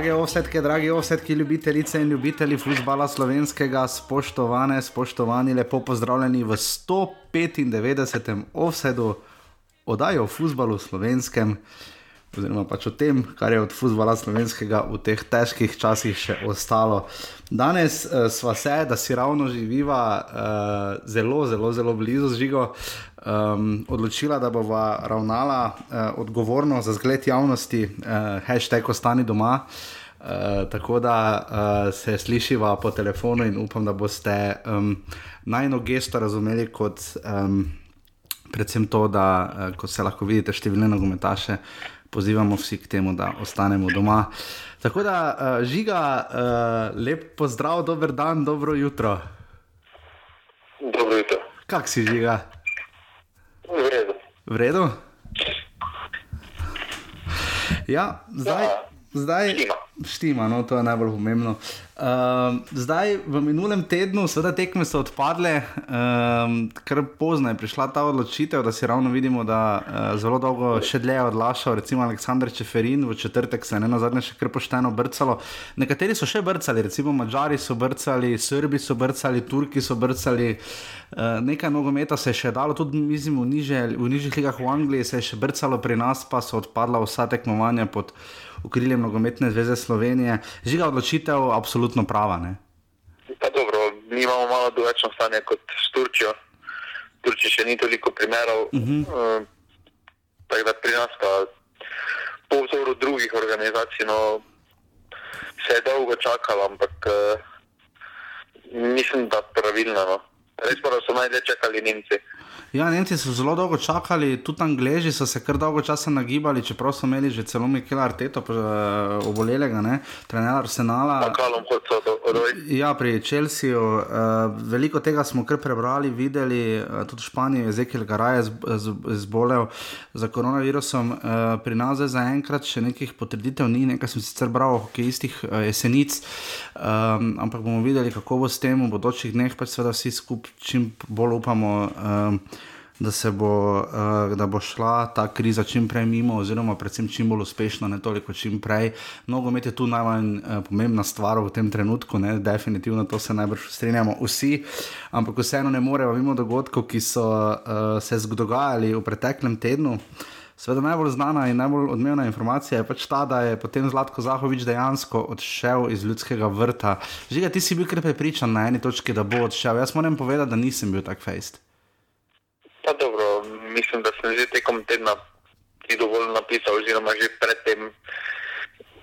Drage ovsetke, dragi ovsetki, ljubitelice in ljubitelji futbola slovenskega, spoštovane, spoštovani, lepo pozdravljeni v 195. ovsedu oddaje o futbalu slovenskem oziroma pač o tem, kar je od futbola slovenskega v teh težkih časih še ostalo. Danes uh, sva se, da si ravno živiva uh, zelo, zelo, zelo blizu žigo, um, odločila, da bova ravnala uh, odgovorno za zgled javnosti, uh, hashtag ostani doma. Uh, tako da uh, se slišiva po telefonu in upam, da boste um, najno gesto razumeli kot um, predvsem to, da uh, kot se lahko vidite številne nogometaše, uh, pozivamo vsi k temu, da ostanemo doma. Tako da, uh, žiga, uh, lep pozdrav, dober dan, dobro jutro. Dobro jutro. Kak si žiga? V redu. V redu? Ja, zdaj. Ja. Zdaj, štima. Štima, no, to je najbolj pomembno. Uh, zdaj, v minulem tednu, seveda, tekme so odpadle, uh, kar pozno je prišla ta odločitev, da si ravno vidimo, da uh, zelo dolgo še dlje je odlašal, recimo Aleksandr Čeferin, v četrtek se je na zadnje še kar pošteno brcalo. Nekateri so še brcali, recimo Mačari so brcali, Srbi so brcali, Turki so brcali. Uh, nekaj nogometa se je še dalo, tudi mislim, v, niže, v nižjih ligah v Angliji se je še brcalo, pri nas pa so odpadla vsa tekmovanja pod okriljem nogometne zveze Slovenije. Žiga odločitev, absolutno prava. Ne? Dobro, mi imamo malo drugačno stanje kot s Turčijo. Turčija še ni toliko primerov. Uh -huh. uh, tako da pri nas, pa po vzoru drugih organizacij, no, se je dolgo čakalo, ampak uh, mislim, da pravilno. No. Res pa so najdlje čakali Nemci. Ja, Nemci so zelo dolgo čakali, tudi Angleži so se kar dolgo časa nagibali, čeprav so imeli že celo Mikela Arteto, uh, obolelega, trener Arsenala. Ja, pri Čelsiju. Uh, veliko tega smo kar prebrali, videli, uh, tudi v Španiji je Zekel Garaj zbolel za koronavirusom. Uh, pri nas je zaenkrat še nekih potrditev, ni nekaj, sem sicer bral, ki je istih uh, jesenic, um, ampak bomo videli, kako bo s tem v bodočih dneh, pač seveda vsi skupaj čim bolj upamo. Um, da, bo, uh, da bo šla ta kriza čim prej mimo, oziroma predvsem čim bolj uspešno, ne toliko čim prej. Nogomet je tu najmanj uh, pomembna stvar v tem trenutku, ne? definitivno to se najbrž strinjamo vsi, ampak vseeno ne moremo mimo dogodkov, ki so uh, se dogajali v preteklem tednu. Sveda najbolj znana in najbolj odmevna informacija je pač ta, da je potem Zlatko Zahovič dejansko odšel iz ljudskega vrta. Žiga, ti si bil kar prepričan na eni točki, da bo odšel. Jaz moram povedati, da nisem bil tak fejst. Mislim, da sem že tekom tedna ti dovolj napisal, oziroma že predtem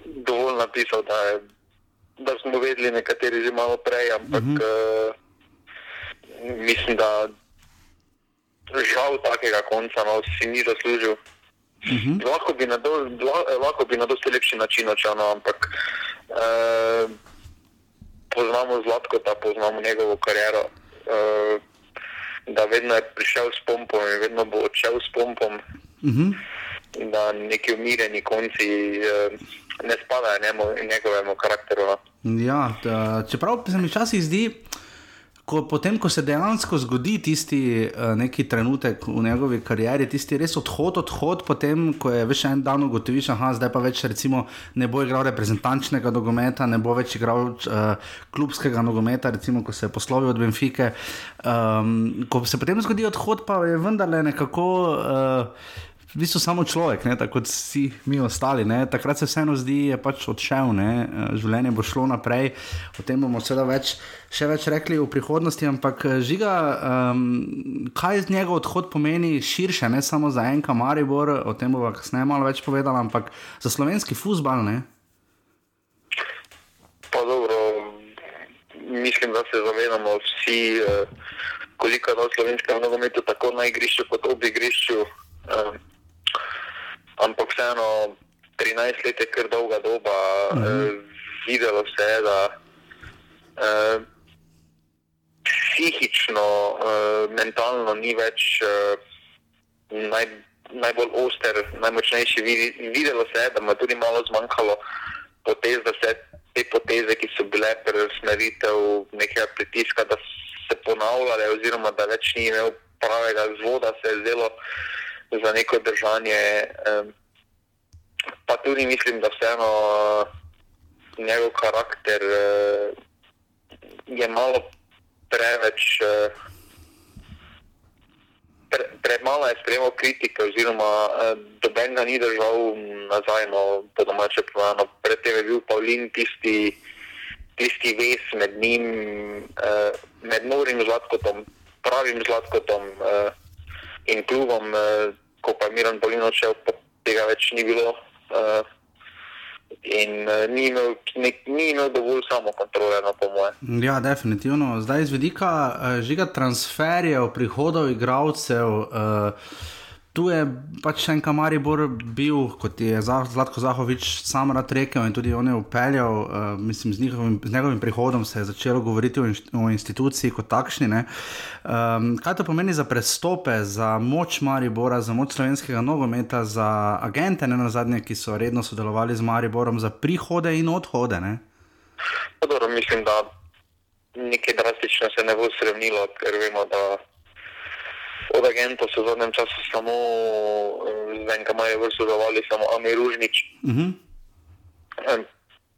dovolj napisal, da, je, da smo vedeli nekateri že malo prej, ampak uh -huh. uh, mislim, da žal takega konca no, si ni zaslužil. Uh mhm. -huh. Lahko bi na dosti lepši način odšel, no, ampak uh, poznamo Zlatko, da poznamo njegovo kariero. Uh, da vedno je prišel s pompom in vedno bo odšel s pompom. Uh mhm. -huh. Da neki umirjeni konci eh, ne spadajo njegovemu karakteru. No. Ja, da, čeprav se mi včasih zdi, ko, potem, ko se dejansko zgodi tisti uh, neki trenutek v njegovi karieri, tisti res odhod, odhod, potem, ko je več en dan ugotoviš, da zdaj pa več recimo, ne bo igral reprezentančnega nogometa, ne bo več igral uh, klubskega nogometa, recimo, ko se je poslovil od Benfike. Um, ko se potem zgodi odhod, pa je vendarle nekako. Uh, v bistvu samo človek, ne, tako kot vsi mi ostali. Ne. Takrat se vseeno zdi, je pač odšel, ne. življenje bo šlo naprej. O tem bomo seveda več, še več rekli v prihodnosti. Ampak žiga, um, kaj z njega odhod pomeni širše, ne samo za en kamaribor, o tem bomo kasneje malo več povedali, ampak za slovenski futbal. Pa dobro, mislim, da se zavedamo vsi, eh, koliko je na slovenskem nogometu, tako na igrišču kot ob igrišču. Um, ampak vseeno 13 let je kar dolga doba. Uh -huh. eh, videlo se je, da eh, psihično, eh, mentalno ni več eh, naj, najbolj oster, najmočnejši. Videlo se je, da mu je tudi malo zmanjkalo potez, da se te poteze, ki so bile preusmeritev nekega pritiska, da se ponavljale, oziroma da več ni imel pravega zvoda, se je zdelo za neko držanje. Pa tudi mislim, da vseeno njegov karakter uh, je malo preveč. Uh, Premalo je sprejemal kritike, oziroma eh, doben ga ni držal nazaj, no, po domače povedano. Predtem je bil Pavlin tisti, tisti ves med njim, eh, med Norim Zlatkotom, pravim Zlatkotom eh, in klubom, eh, ko pa je Miran Pavlin odšel, tega več ni bilo. Eh, in uh, ni, imel, ne, ni imel dovolj samo kontrole, no, po mojem. Ja, definitivno. Zdaj iz vidika uh, žiga transferjev, prihodov igralcev. Uh, tu je pač še en Kamaribor bil, kot je Zlatko Zahovič sam rad rekel in tudi on je upeljal, uh, mislim, z, njihovim, z njegovim prihodom se je začelo govoriti o, inšt, o instituciji kot takšni. Um, kaj to pomeni za prestope, za moč Maribora, za moč slovenskega nogometa, za agente, ne na zadnje, ki so redno sodelovali z Mariborom, za prihode in odhode? Ne? Dobro, mislim, da nekaj drastično se ne bo sremnilo, ker vemo, da od agentov se v zadnjem času samo z enkama je vrsto zavali, samo Ami Ružnič. Uh mhm. -huh.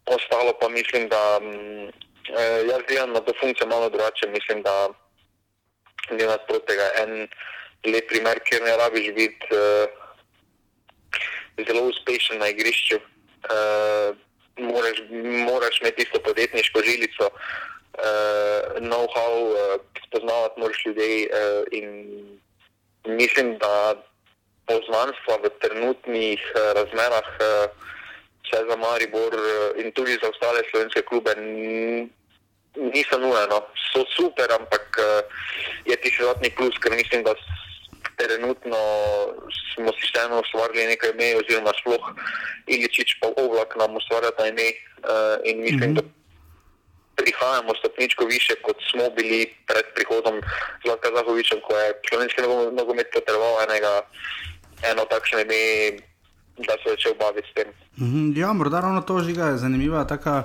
Ostalo pa mislim, da mm, eh, jaz gledam na to funkcijo malo drugače. Mislim, da ni nasprot tega en lep primer, kjer ne rabiš biti uh, zelo uspešen na igrišču. Uh, moraš, moraš imeti isto podjetniško žilico, uh, know-how, uh, spoznavati moraš ljudi uh, in mislim, da poznanstva v trenutnih uh, razmerah, vse uh, za Maribor uh, in tudi za ostale slovenske klube, niso nujno. So super, ampak uh, je ti še dodatni plus, ker mislim, da trenutno smo si vseeno ustvarili nekaj ime, oziroma sploh Iličič pa oblak nam ustvarja ta ime uh, in mislim, mm -hmm. da prihajamo stopničko više, kot smo bili pred prihodom Zlatka Zahoviča, ko je slovenski nogomet potreboval enega, eno takšno ime, da se začel baviti s tem. Mhm, ja, morda ravno to žiga je zanimiva. Taka...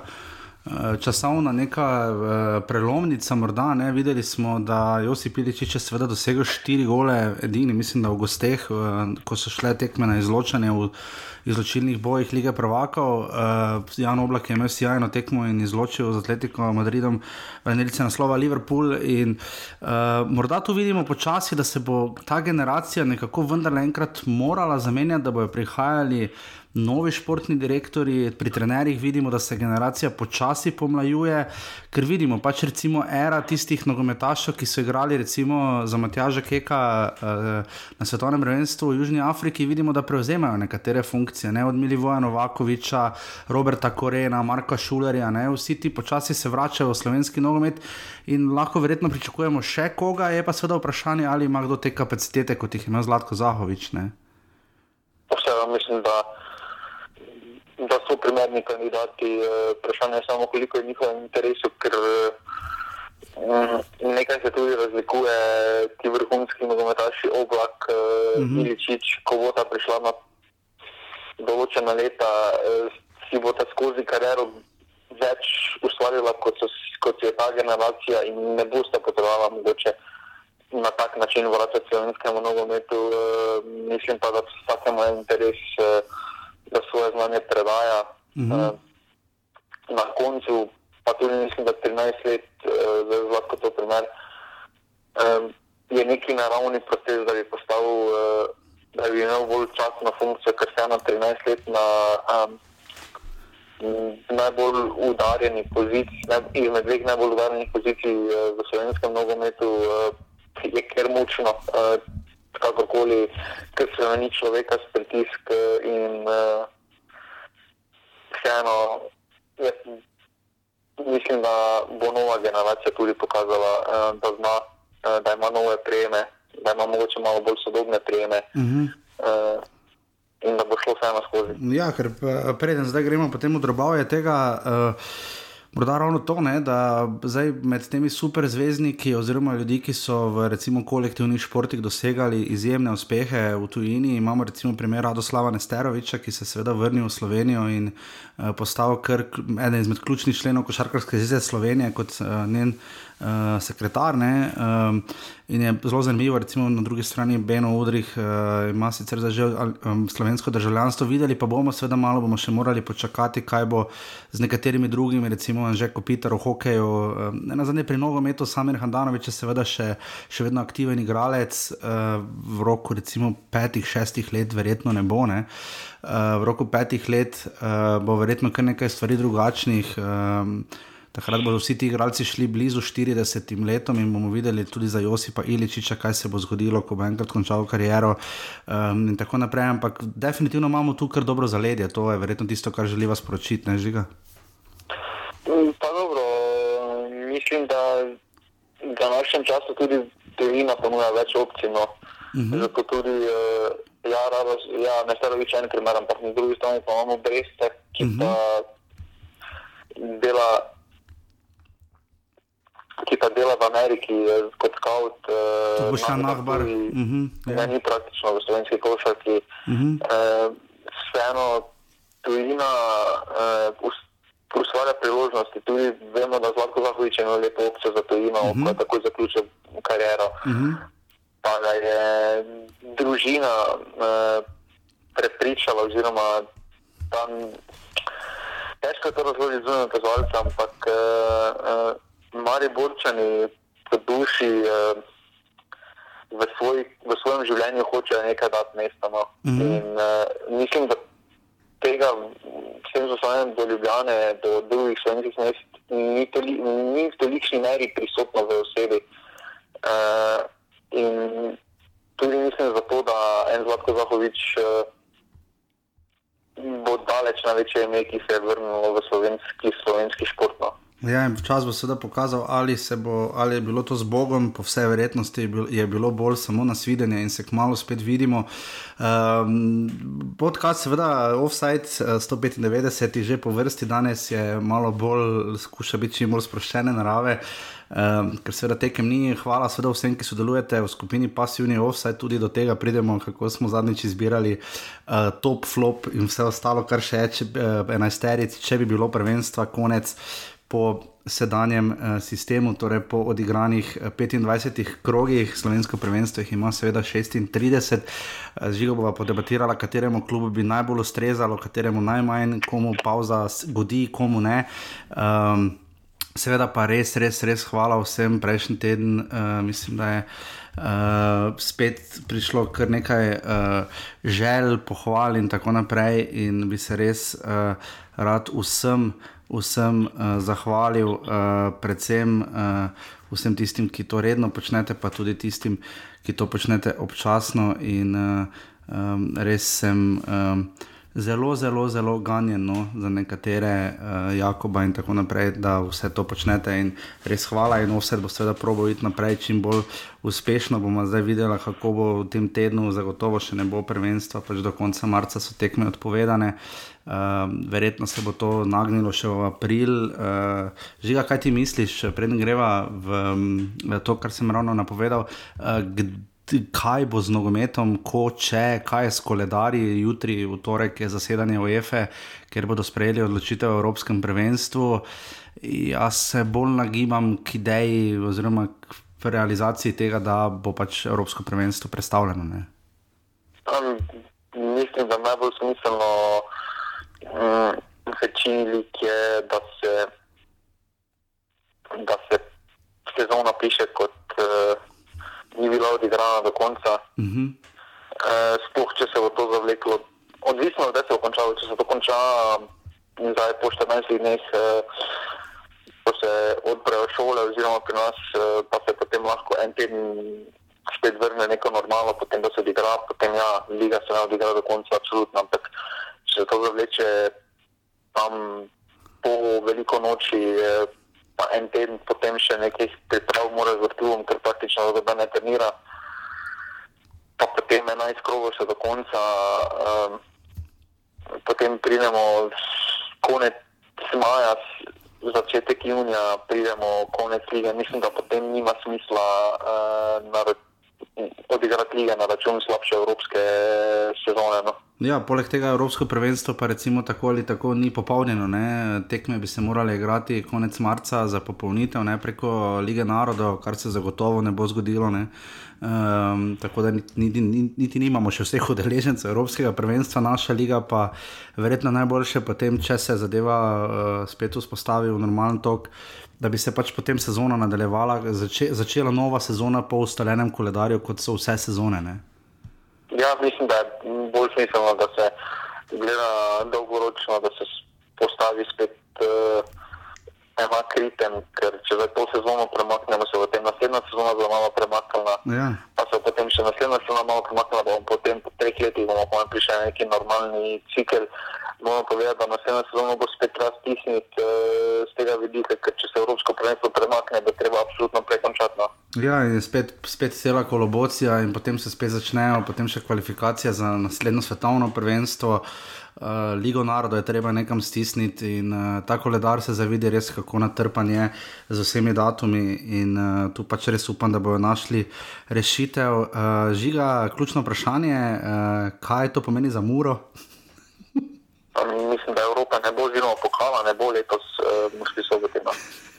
Časovna neka uh, prelomnica, morda ne. Videli smo, da je Josip Piličič seveda dosegel štiri gole, edini, mislim, da v gosteh, uh, ko so šle tekme na izločanje v izločilnih bojih lige Prvakov. Uh, Jan Oblak je imel sjajno tekmo in izločil z Atletico Madridom, venilice naslova Liverpool. In uh, morda tu vidimo počasi, da se bo ta generacija nekako vendarle enkrat morala zamenjati, da bojo prihajali novi športni direktori, pri trenerjih vidimo, da se generacija počasi pomlajuje, ker vidimo pač recimo era tistih nogometašov, ki so igrali recimo za Matjaža Keka uh, na svetovnem prvenstvu v Južni Afriki, vidimo, da prevzemajo nekatere funkcije, ne od Milivoja Novakoviča, Roberta Korena, Marka Šulerja, ne? vsi ti počasi se vračajo v slovenski nogomet in lahko verjetno pričakujemo še koga, je pa seveda vprašanje, ali ima kdo te kapacitete, kot jih ima Zlatko Zahovič. Ne? Vse, mislim, da da so primerni kandidati. Eh, vprašanje je samo, koliko je njihovem interesu, ker mm, nekaj se tudi razlikuje, ti vrhunski nogometaši, oblak, mhm. Iličič, ko bo ta prišla na določena leta, eh, si bo ta skozi kariero več ustvarila, kot, so, kot je ta generacija in ne bo sta potrebovala mogoče. Na tak način vračati slovenskemu nogometu, e, mislim pa, da vsakemu je interes e, da svoje znanje predaja. -huh. uh, na koncu, pa tudi mislim, da 13 let, uh, zelo lahko to primer, uh, je neki naravni proces, da bi postavil, uh, da bi imel bolj časno funkcijo, ker se ena 13 let na um, najbolj udarjeni poziciji, izmed dveh najbolj udarjenih pozicij v slovenskem nogometu, je ker močno. Kakorkoli, ker se na ni človeka s pritisk in uh, vseeno, jaz mislim, da bo nova generacija tudi pokazala, uh, da zna, uh, da ima nove prijeme, da ima mogoče malo bolj sodobne prijeme. Uh -huh. uh, In da bo šlo vseeno skozi. Ja, ker preden zdaj gremo po tem drobovju tega. Uh, Morda ravno to, ne, da zdaj med temi superzvezdniki, oziroma ljudmi, ki so v recimo, kolektivnih športih dosegali izjemne uspehe v tujini, imamo recimo primer Radoslava Nesteroviča, ki se je seveda vrnil v Slovenijo in uh, postal kar eden izmed ključnih členov košarkarske zveze Slovenije kot uh, njen uh, sekretar. Ne, um, in je zelo zanimivo, recimo na drugi strani Beno Udrih uh, ima sicer za že um, slovensko državljanstvo, videli pa bomo, seveda malo bomo še morali počakati, kaj bo z nekaterimi drugimi, recimo že Kopitar v hokeju, um, na zadnje pri nogometu, Samir Handanovič je seveda še, še vedno aktiven igralec, uh, v roku recimo petih, šestih let verjetno ne bo. Ne. Uh, v roku petih let uh, bo verjetno kar nekaj stvari drugačnih. Um, Takrat bodo vsi ti igralci šli blizu 40 letom in bomo videli tudi za Josipa Iličiča, kaj se bo zgodilo, ko bo enkrat končal kariero. Um, in tako naprej. Ampak definitivno imamo tu kar dobro zaledje, to je verjetno tisto, kar želiva sporočiti, ne žiga. Mm, pa dobro, mislim, da v današnjem času tudi Tejina ponuja več opcij. No. Uh mhm. -huh. Zato tudi, uh, ja, rado, ja, ne staro več en primer, ampak na drugi strani pa imamo Breste, ki uh -huh. pa mhm. dela ki pa dela v Ameriki eh, kot scout. To bo še nahbar. Ne, ni praktično v slovenski košarki. Uh -huh. uh, vseeno, tujina uh, ustvarja priložnosti. Tudi vemo, da Zlatko Zahovič ima lepo opcijo za tujino, uh -huh. ko je tako zaključil kariero. Uh -huh. Pa da je družina uh, prepričala, oziroma tam težko to razložiti zunaj kazovalca, ampak uh, uh, mari borčani po duši uh, v, svoj, v svojem življenju hočejo nekaj dati mesto. No. Mm -hmm. In uh, mislim, da tega s tem zaslanjem do Ljubljane, do drugih slovenskih mest, ni, toli, ni v tolikšni meri prisotno v osebi. Uh, in tudi mislim zato, da en Zlatko Zahovič uh, bo daleč največje ime, ki se je vrnilo v slovenski, slovenski šport. No. Ja, čas bo seveda pokazal, ali, bo, ali je bilo to z Bogom, po vsej verjetnosti je bilo bolj samo na svidenje in se kmalo spet vidimo. Um, podcast, seveda, offside 195 je že po vrsti, danes je malo bolj, skuša biti čim bolj sproščene narave. Um, ker seveda tekem ni, hvala seveda vsem, ki sodelujete v skupini Passivni Offside, tudi do tega pridemo, kako smo zadnjič izbirali uh, top flop in vse ostalo, kar še je, če, uh, enajsterici, če bi bilo prvenstva, konec po sedanjem uh, sistemu, torej po odigranih 25 eh, krogih, slovensko prvenstvo jih ima seveda 36. Uh, Žigo bova podebatirala, kateremu klubu bi najbolj ustrezalo, kateremu najmanj, komu pauza godi, komu ne. Um, seveda pa res, res, res hvala vsem prejšnji teden, uh, mislim, da je. Uh, spet prišlo kar nekaj uh, želj, pohval in tako naprej, in bi se res uh, rad vsem uh, vsem uh, zahvalil, uh, predvsem uh, vsem tistim, ki to redno počnete, pa tudi tistim, ki to počnete občasno. In uh, um, res sem. Um, zelo, zelo, zelo ganjeno za nekatere, uh, Jakoba in tako naprej, da vse to počnete. In res hvala, in vse bo seveda probo iti naprej čim bolj uspešno. Bomo zdaj videli, kako bo v tem tednu, zagotovo še ne bo prvenstva, pač do konca marca so tekme odpovedane. Uh, verjetno se bo to nagnilo še v april. Uh, žiga, kaj ti misliš, preden greva v, v to, kar sem ravno napovedal? Uh, kaj bo z nogometom, ko če, kaj je s koledarji, jutri, v torek je zasedanje OEFE, ker bodo sprejeli odločitev o Evropskem prvenstvu. Jaz se bolj nagibam k ideji, oziroma k realizaciji tega, da bo pač Evropsko prvenstvo predstavljeno. Um, mislim, da najbolj smiselno um, večini je, da se, da se sezona piše kot. Uh, ni bila odigrana do konca. Uh -huh. e, sploh, če se bo to zavleklo, odvisno od tega, se bo končalo. Če se to konča zdaj po 14 dneh, e, ko se odprejo šole, oziroma pri nas, e, pa se potem lahko en teden spet vrne neko normalno, potem da se odigra, potem ja, liga se ne odigra do konca, absolutno. Ampak če se to zavleče tam po veliko noči. E, pa en teden potem še nekaj priprav, mora z vrtulom, ker praktično da ne trenira. Pa potem 11 krogov še do konca, um, potem pridemo konec maja, začetek junija, pridemo konec lige. Mislim, da potem nima smisla uh, odigrati lige na račun slabše evropske sezone. No. Ja, poleg tega Evropsko prvenstvo pa tako ali tako ni popolnjeno. Ne? Tekme bi se morale igrati konec marca za popolnitev ne? preko lige narodov, kar se zagotovo ne bo zgodilo. Ne? Um, tako da niti, niti, niti nimamo še vseh udeležencev Evropskega prvenstva, naša liga pa verjetno najboljše potem, če se zadeva uh, spet vzpostavi v normalen tok. Da bi se pač potem sezona nadaljevala, zače, začela nova sezona po ustaljenem koledarju, kot so vse sezone. Ne? Ja, mislim, da je bolj smiselno, da se gleda dolgoročno, da se postavi spet uh, enak ritem, ker če za to sezono premaknemo, se bo potem naslednja sezona zelo malo premaknila. Ja. Pa se bo potem še naslednja sezona malo premaknila, bomo potem po treh letih bomo prišli na neki normalni cikel moramo povedati, da naslednjo sezono bo spet raztisniti uh, z tega vidika, ker če se Evropsko prvenstvo premakne, bo treba absolutno prekončati. No. Ja, in spet, spet cela kolobocija, in potem se spet začnejo, potem še kvalifikacije za naslednjo svetovno prvenstvo. Uh, Ligo narodov je treba nekam stisniti, in uh, ta koledar se zavidi res, kako natrpan je z vsemi datumi. In uh, tu pač res upam, da bodo našli rešitev. Uh, žiga, ključno vprašanje, uh, kaj to pomeni za Muro? mislim, da Evropa ne bo oziroma pokala, ne bo letos uh, muški soboti. No.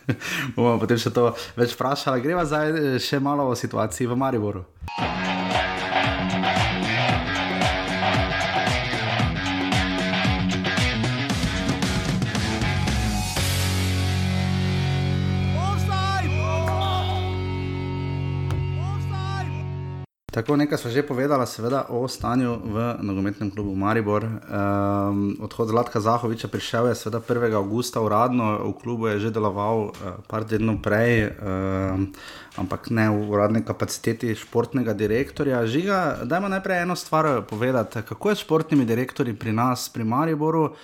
bomo potem še to več vprašali. Greva zdaj še malo o situaciji v Mariboru. Tako nekaj smo že povedali, seveda o stanju v nogometnem klubu Maribor. Um, odhod Zlatka Zahoviča prišel je seveda 1. augusta uradno, v klubu je že deloval uh, par tednov prej, um, ampak ne v uradni kapaciteti športnega direktorja. Žiga, dajmo najprej eno stvar povedati, kako je s športnimi direktorji pri nas, pri Mariboru,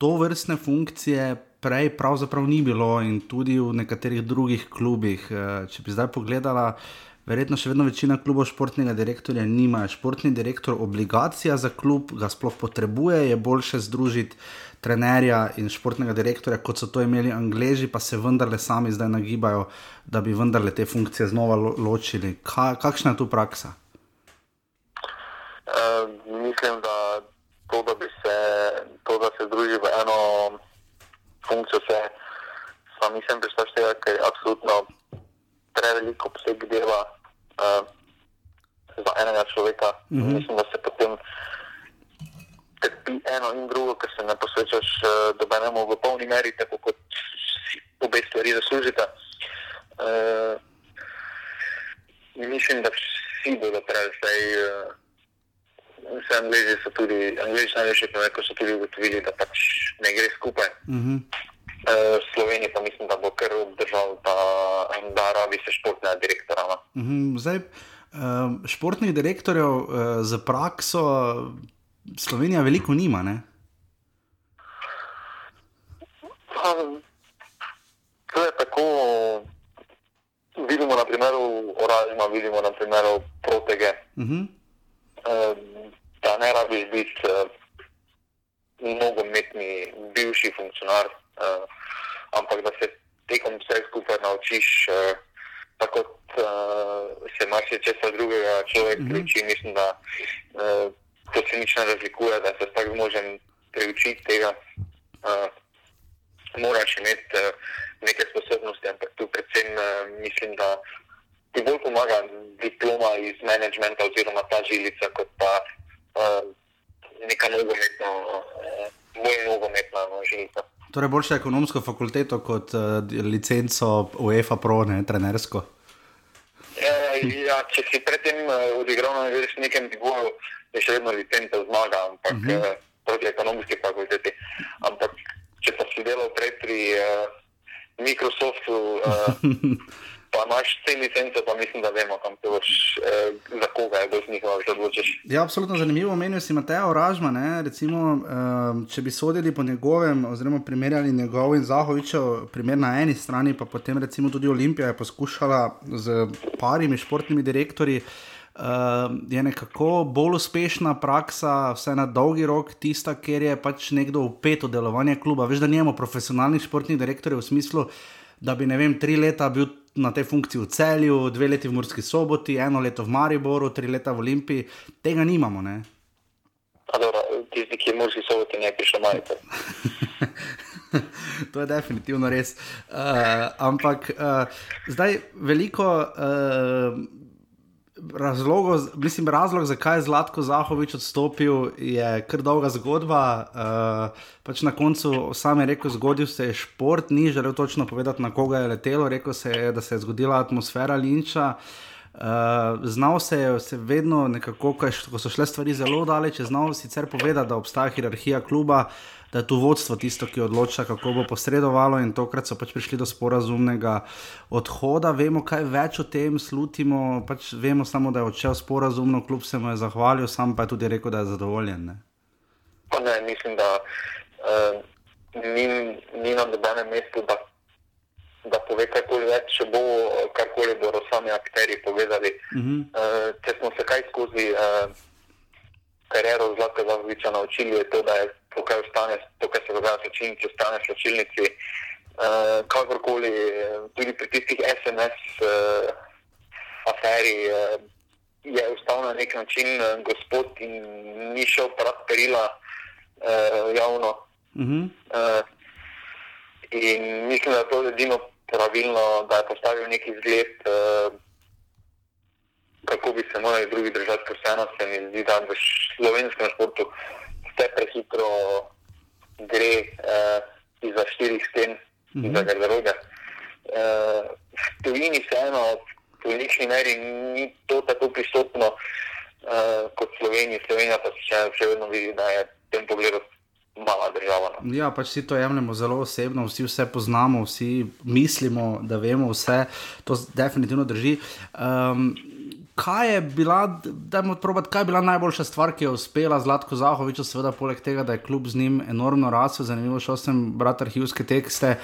to vrstne funkcije. Prej pravzaprav ni bilo, in tudi v nekaterih drugih klubih. Če bi zdaj pogledala, uh, verjetno še vedno večina klubov športnega direktorja nima. Športni direktor obligacija za klub, ga sploh potrebuje, je boljše združiti trenerja in športnega direktorja, kot so to imeli Angleži, pa se vendarle sami zdaj nagibajo, da bi vendarle te funkcije znova lo ločili. Ka kakšna je tu praksa? Uh, mislim, da to, da se, to, da se združi v eno funkcijo, se sam nisem predstavljal, ker je absolutno prevelik obseg dela uh, za enega človeka. Mm -hmm. Mislim, da se potem trpi eno in drugo, ker se ne posvečaš uh, dobenemu v polni meri, tako kot si obe stvari zaslužite. Uh, mislim, da vsi bodo prej zdaj. Uh, Vse angliži so tudi, angliži največ, ko so tudi ugotovili, da pač ne gre skupaj. Mm -hmm. Uh, Slovenija pa mislim, da bo kar obdržal ta da rabi se športnega direktorja. No. Mhm, zdaj, um, športnih direktorjev uh, za prakso Slovenija veliko nima. Ne? To je tako. Vidimo na primeru Oražma, vidimo na primeru Protege. Uh -huh. Da ne rabiš biti nogometni, bivši funkcionar, uh, ampak da se tekom vseh skupaj naučiš, uh, tako da uh, se marsikaj drugega človek mm -hmm. uči. Mislim, da uh, to se nič ne razlikuje, da se vsak možen priučiti tega. Uh, moraš imeti uh, neke sposobnosti, ampak tu predvsem uh, mislim, da ti bolj pomaga diploma iz menedžmenta oziroma ta žilica, kot pa uh, neka nogometna, uh, bolj nogometna no, žilica. Torej, boljše ekonomsko fakulteto kot uh, licenco UEFA Pro, ne trenersko. Ja, ja, če si predtem uh, odigral na nekem nivoju, je še vedno licenca zmaga, ampak uh -huh. uh, proti ekonomski fakulteti. Ampak če pa si delal prej pri uh, Microsoftu. Uh, pa imaš te licence, pa mislim, da vemo, kam te boš, eh, za koga je bolj njihova, da odločiš. Ja, absolutno zanimivo. Menijo si Mateja Oražma, ne? recimo, eh, če bi sodili po njegovem, oziroma primerjali njegov in Zahovičev primer na eni strani, pa potem recimo tudi Olimpija je poskušala z parimi športnimi direktorji. Uh, je nekako bolj uspešna praksa, vse na dolgi rok, tista, ker je pač nekdo upet v delovanje kluba. Veš, da nimamo profesionalnih športnih direktorjev v smislu, da bi, ne vem, tri leta bil na tej funkciji v celju, dve leti v Murski soboti, eno leto v Mariboru, tri leta v Olimpiji, tega nimamo. Ne? Tisti, ki je v Murski soboti, ne prišel majte. to je definitivno res. Uh, ampak uh, zdaj veliko. Uh, razlogov, mislim, razlog, zakaj je Zlatko Zahovič odstopil, je kar dolga zgodba. Uh, pač na koncu sam je rekel, zgodil se je šport, ni želel točno povedati, na koga je letelo. Rekel se je, da se je zgodila atmosfera linča. Uh, znal se je se vedno, nekako, ko so šle stvari zelo daleč, znal sicer povedati, da obstaja hierarhija kluba. Uh, da je tu vodstvo tisto, ki odloča, kako bo posredovalo, in tokrat so pač prišli do sporazumnega odhoda. Vemo, kaj več o tem slutimo, pač vemo samo, da je odšel sporazumno, kljub se mu je zahvalil, sam pa je tudi rekel, da je zadovoljen. Ne? Ne, mislim, da uh, ni, ni na nobenem mestu, da, da pove karkoli več, če bo karkoli bodo sami akteri povedali. Uh -huh. uh, če smo se kaj skozi uh, kariero Zlatka Zavodiča naučili, je to, da je to, kar ostane, to, kar se dogaja v čilnici, ostane v čilnici. Uh, kakorkoli, tudi pri tistih SMS uh, eh, aferi uh, je ostal na nek način uh, gospod in ni šel prav perila uh, javno. Uh -huh. uh, in mislim, da je to edino pravilno, da je postavil neki zgled, uh, kako bi se morali drugi držati, ker vseeno se mi zdi, da v slovenskem športu vse prehitro gre uh, izza štirih sten, -hmm. izza garderobe. Uh, v tujini vseeno, v neki meri ni to tako prisotno uh, kot v Sloveniji. Slovenija pa še, še vedno vidi, da je v tem pogledu. Država, no. Ja, pač vsi to jemljemo zelo osebno, vsi vse poznamo, vsi mislimo, da vemo vse. To definitivno drži. Um, kaj je bila, probat, kaj je bila najboljša stvar, ki je uspela Zlatko Zahoviču, seveda poleg tega, da je kljub z njim enormno rasel, zanimivo šel sem brati arhivske tekste.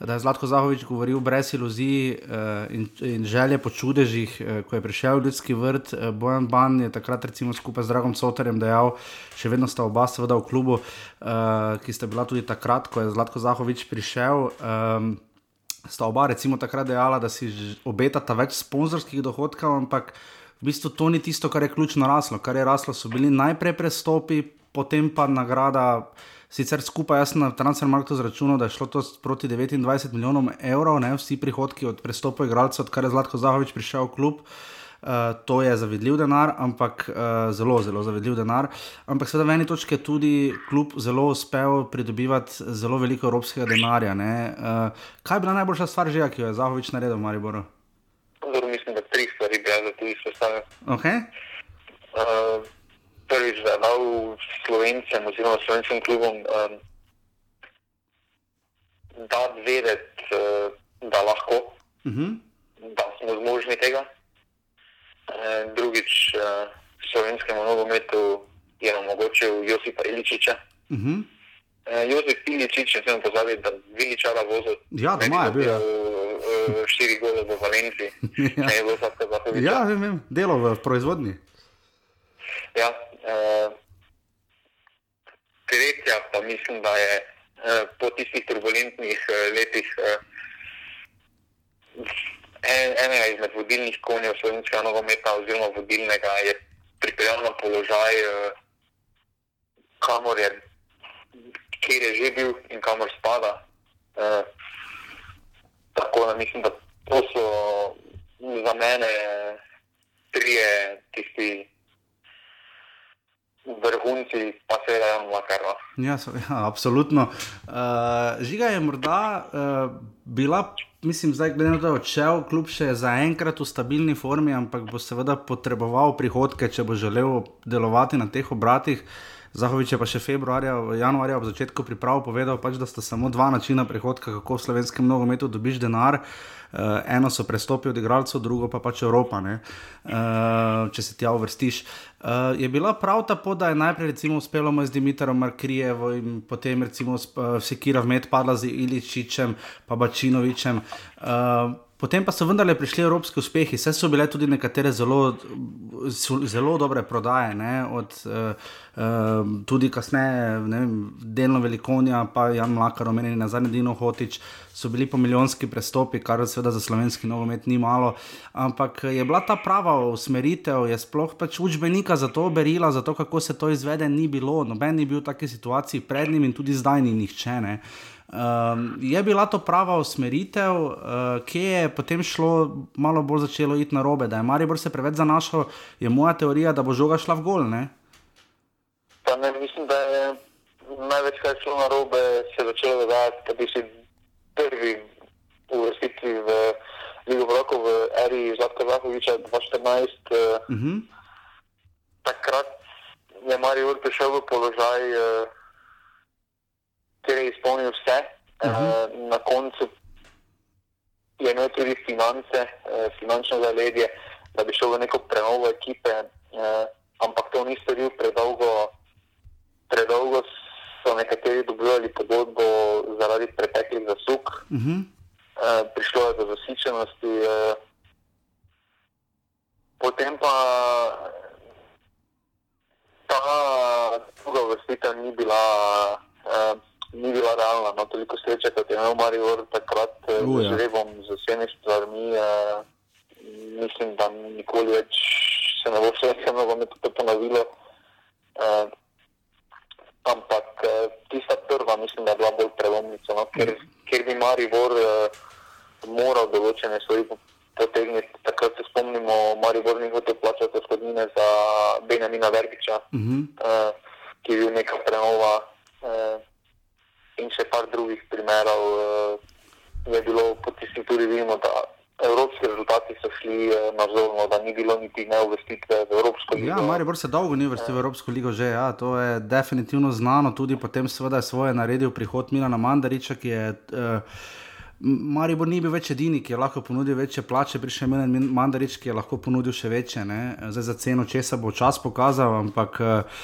Da je Zlatko Zahovič govoril brez iluzij uh, in, in želje po čudežih, uh, ko je prišel v ljudski vrt. Uh, Bojan Ban je takrat, recimo, skupaj z Dragom Sotarjem dejal, še vedno sta oba, seveda, v klubu, uh, ki sta bila tudi takrat, ko je Zlatko Zahovič prišel. Um, sta oba, recimo, takrat dejala, da si obetata več sponzorskih dohodkov, ampak v bistvu to ni tisto, kar je ključno raslo. Kar je raslo, so bili najprej prestopi, potem pa nagrada. Sicer skupaj, jaz na Transfermarktu zračunal, da je šlo to proti 29 milijonom evrov, ne vsi prihodki od prestopov igralcev, odkar je Zlatko Zahovič prišel v klub. Uh, to je zavidljiv denar, ampak uh, zelo, zelo zavidljiv denar. Ampak seveda v eni točki je tudi klub zelo uspel pridobivati zelo veliko evropskega denarja. Uh, kaj je bila najboljša stvar, že, ki jo je Zahovič naredil v Mariboru? Mislim, da tri stvari bi jaz tu izpostavil. Okay. Uh, prvič, da je dal slovencem oziroma slovenskim klubom um, da vedeti, uh, da lahko, uh mhm. -huh. da smo zmožni tega. Uh, drugič, uh, slovenskemu nogometu je omogočil Josipa Iličiča. Uh mhm. -huh. uh, Josip Iličič, če sem pozabil, da Viličara vozil. Ja, doma je bil. Štiri gole v Valenciji, ja. ne bo vsak zahodil. Ja, vem, vem, delo v proizvodni. Ja, uh, tretja pa mislim, da je uh, po tistih turbulentnih uh, letih uh, en, enega izmed vodilnih konjev slovenskega nogometa oziroma vodilnega je pripeljal na položaj, uh, kamor je, kjer je že bil in kamor spada. Uh, Tako da mislim, da to so za mene trije tisti vrhunci, pa seveda je ono lakarno. Ja, so, ja, absolutno. Uh, žiga je morda uh, bila. Mislim, zdaj, glede na to, da je odšel, kljub še zaenkrat v stabilni formi, ampak bo seveda potreboval prihodke, če bo želel delovati na teh obratih. Uh, Zahovič je pa še februarja, januarja ob začetku priprav povedal, pač, da sta samo dva načina prihodka, kako v slovenskem nogometu dobiš denar. Uh, eno so prestopi od igralcev, drugo pa pač Evropa, uh, če se tja uvrstiš. Uh, je bila prav ta pot, da je najprej uspelo z Dimitrom Markrijevom in potem recimo uh, Sekira vmet padla z Iličičem, pa Bačinovičem. Uh, Potem pa so vendarle prišli evropski uspehi, vse so bile tudi nekatere zelo, zelo dobre prodaje, od, uh, uh, tudi kasneje, delno Velikonija, pa Jan Mlaka, omenjeni na zadnji Dino Hotič, so bili po milijonski prestopi, kar seveda za slovenski nogomet ni malo. Ampak je bila ta prava usmeritev, je sploh pač učbenika za to berila, za to, kako se to izvede, ni bilo. Noben ni bil v taki situaciji pred njim in tudi zdaj ni nihče. Ne. Um, je bila to prava usmeritev, uh, ki je potem šlo malo bolj začelo iti na robe, da je Maribor se preveč zanašal, je moja teorija, da bo žoga šla v gol. Ne? Ne, mislim, da je največ, kar je šlo na robe, se začelo dogajati, da bi si prvi uvrstili v Ligo Vroko v eri Zlatka Zahoviča 2014. Uh -huh. Takrat je Maribor prišel v položaj. Uh, kjer je izpolnil vse. Uh -huh. uh, na koncu je imel tudi finance, uh, finančno zaledje, da bi šel v neko prenovo ekipe, uh, ampak to ni storil predolgo. Predolgo so nekateri dobivali pogodbo zaradi preteklih zasug, uh -huh. uh, prišlo je do zasičenosti. Uh, potem pa ta druga vrstitev ni bila. Uh, ni bila realna. No, toliko sreče, kot je imel Marijo takrat eh, z žrebom, z vsemi stvarmi. Uh, mislim, da nikoli več se ne bo vse eno to ponovilo. Uh, ampak uh, tista prva, mislim, da je bila bolj prelomnica, no, ker, ker bi Marijo uh, moral določene stvari potegniti. Takrat se spomnimo, Marijo ni hotel plačati odhodnine za Benjamina Vergiča, uh -huh. uh, ki je bil neka prenova. Uh, in še par drugih primerov uh, je bilo po tisti tudi vidimo, da evropski rezultati so šli uh, nazorno, da ni bilo niti ne uvrstitve v Evropsko ligo. Ja, Maribor se dolgo ni uvrstil v Evropsko ligo že, ja, to je definitivno znano, tudi potem seveda je svoje naredil prihod Milana Mandariča, ki je uh, Maribor ni bil več edini, ki je lahko ponudil večje plače, prišel je Milan Mandarič, ki je lahko ponudil še večje, zdaj za ceno česa bo čas pokazal, ampak uh,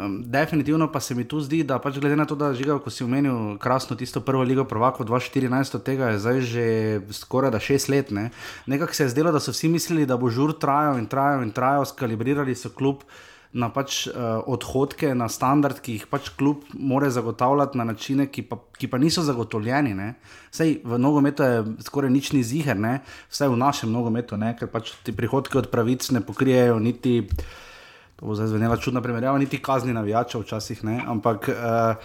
Um, definitivno pa se mi tu zdi, da pač glede na to, da žiga, ko si omenil krasno tisto prvo ligo prvako 2014, od tega je zdaj že skoraj da šest let. Ne? Nekako se je zdelo, da so vsi mislili, da bo žur trajal in trajal in trajal, skalibrirali so klub. Na pač uh, odhodke, na standard, ki jih pač klub more zagotavljati na načine, ki pa, ki pa niso zagotovljeni. Vsej v nogometu je skoraj nič ni ziger, vsaj v našem nogometu, ne? ker pač ti prihodki od pravic ne pokrijejo niti. To bo zdaj zvenela čudna primerjava, niti kazni navijačev včasih ne. Ampak uh,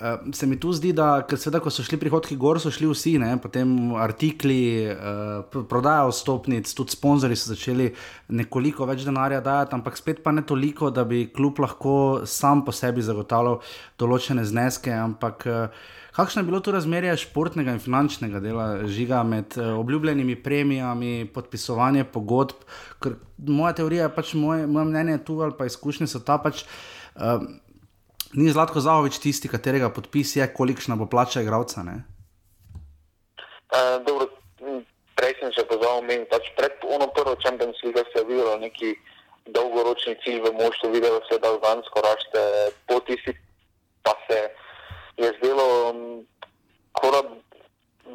uh, se mi tu zdi, da seveda, ko so šli prihodki gor, so šli vsi, ne? potem artikli, uh, prodaja vstopnic, tudi sponzorji so začeli nekoliko več denarja dajati, ampak spet pa ne toliko, da bi klub lahko sam po sebi zagotavljal določene zneske. Ampak, uh, Kakšno je bilo to razmerje športnega in finančnega dela žiga med uh, obljubljenimi premijami, podpisovanje pogodb? Ker moja teorija, pač moje, moje mnenje tu ali pa izkušnje so ta pač. Uh, Ni Zlatko Zahovič tisti, katerega podpis je, kolikšna bo plača igravca? Uh, prej sem se pozval omeniti, pač pred ono prvo Champions League se je videlo neki dolgoročni cilj v moštvu, videlo se, da Albansko raste po tisti, pa se je zdelo, um, kora,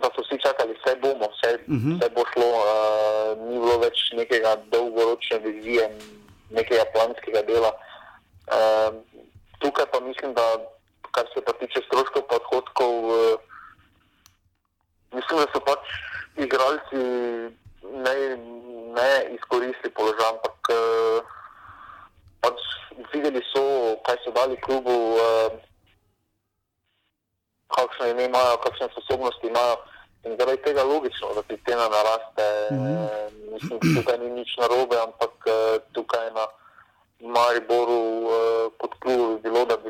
da so vsi čakali, vse bomo, vse, uh mhm. -huh. vse bo šlo, uh, ni bilo več nekega dolgoročne vizije, nekega planskega dela. Uh, tukaj pa mislim, da kar se pa tiče stroškov podhodkov, uh, mislim, da so pač igralci ne, ne izkoristili položaj, ampak uh, pač videli so, kaj so dali klubu. Uh, kakšno ime imajo, kakšne sposobnosti imajo. In zaradi tega je logično, da ti cena naraste. Mm -hmm. Mislim, da tukaj ni nič narobe, ampak eh, tukaj na Mariboru eh, kot klubu bi bilo, da bi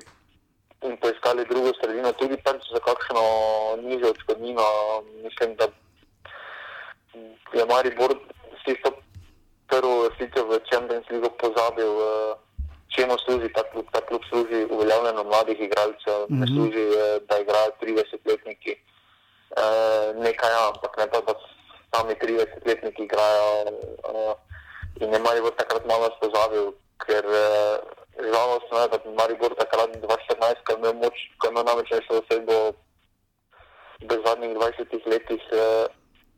jim poiskali drugo sredino, tudi pač za kakšno nižjo odškodnino. Mislim, da je Maribor s tisto prvo vrstico v Champions League pozabil. Uh, čemu služi ta klub? Ta klub služi uveljavljanju mladih igralcev, mm -hmm. ne mhm. služi, eh, da igrajo 30-letniki. E, nekaj, ja, ampak ne pa, da sami 30-letniki igrajo. E, in je Maribor takrat malo spozabil, ker žalostno je, da je Maribor takrat 2014, ko je imel moč, ko je imel namreč nekaj osebo v zadnjih 20 letih. E,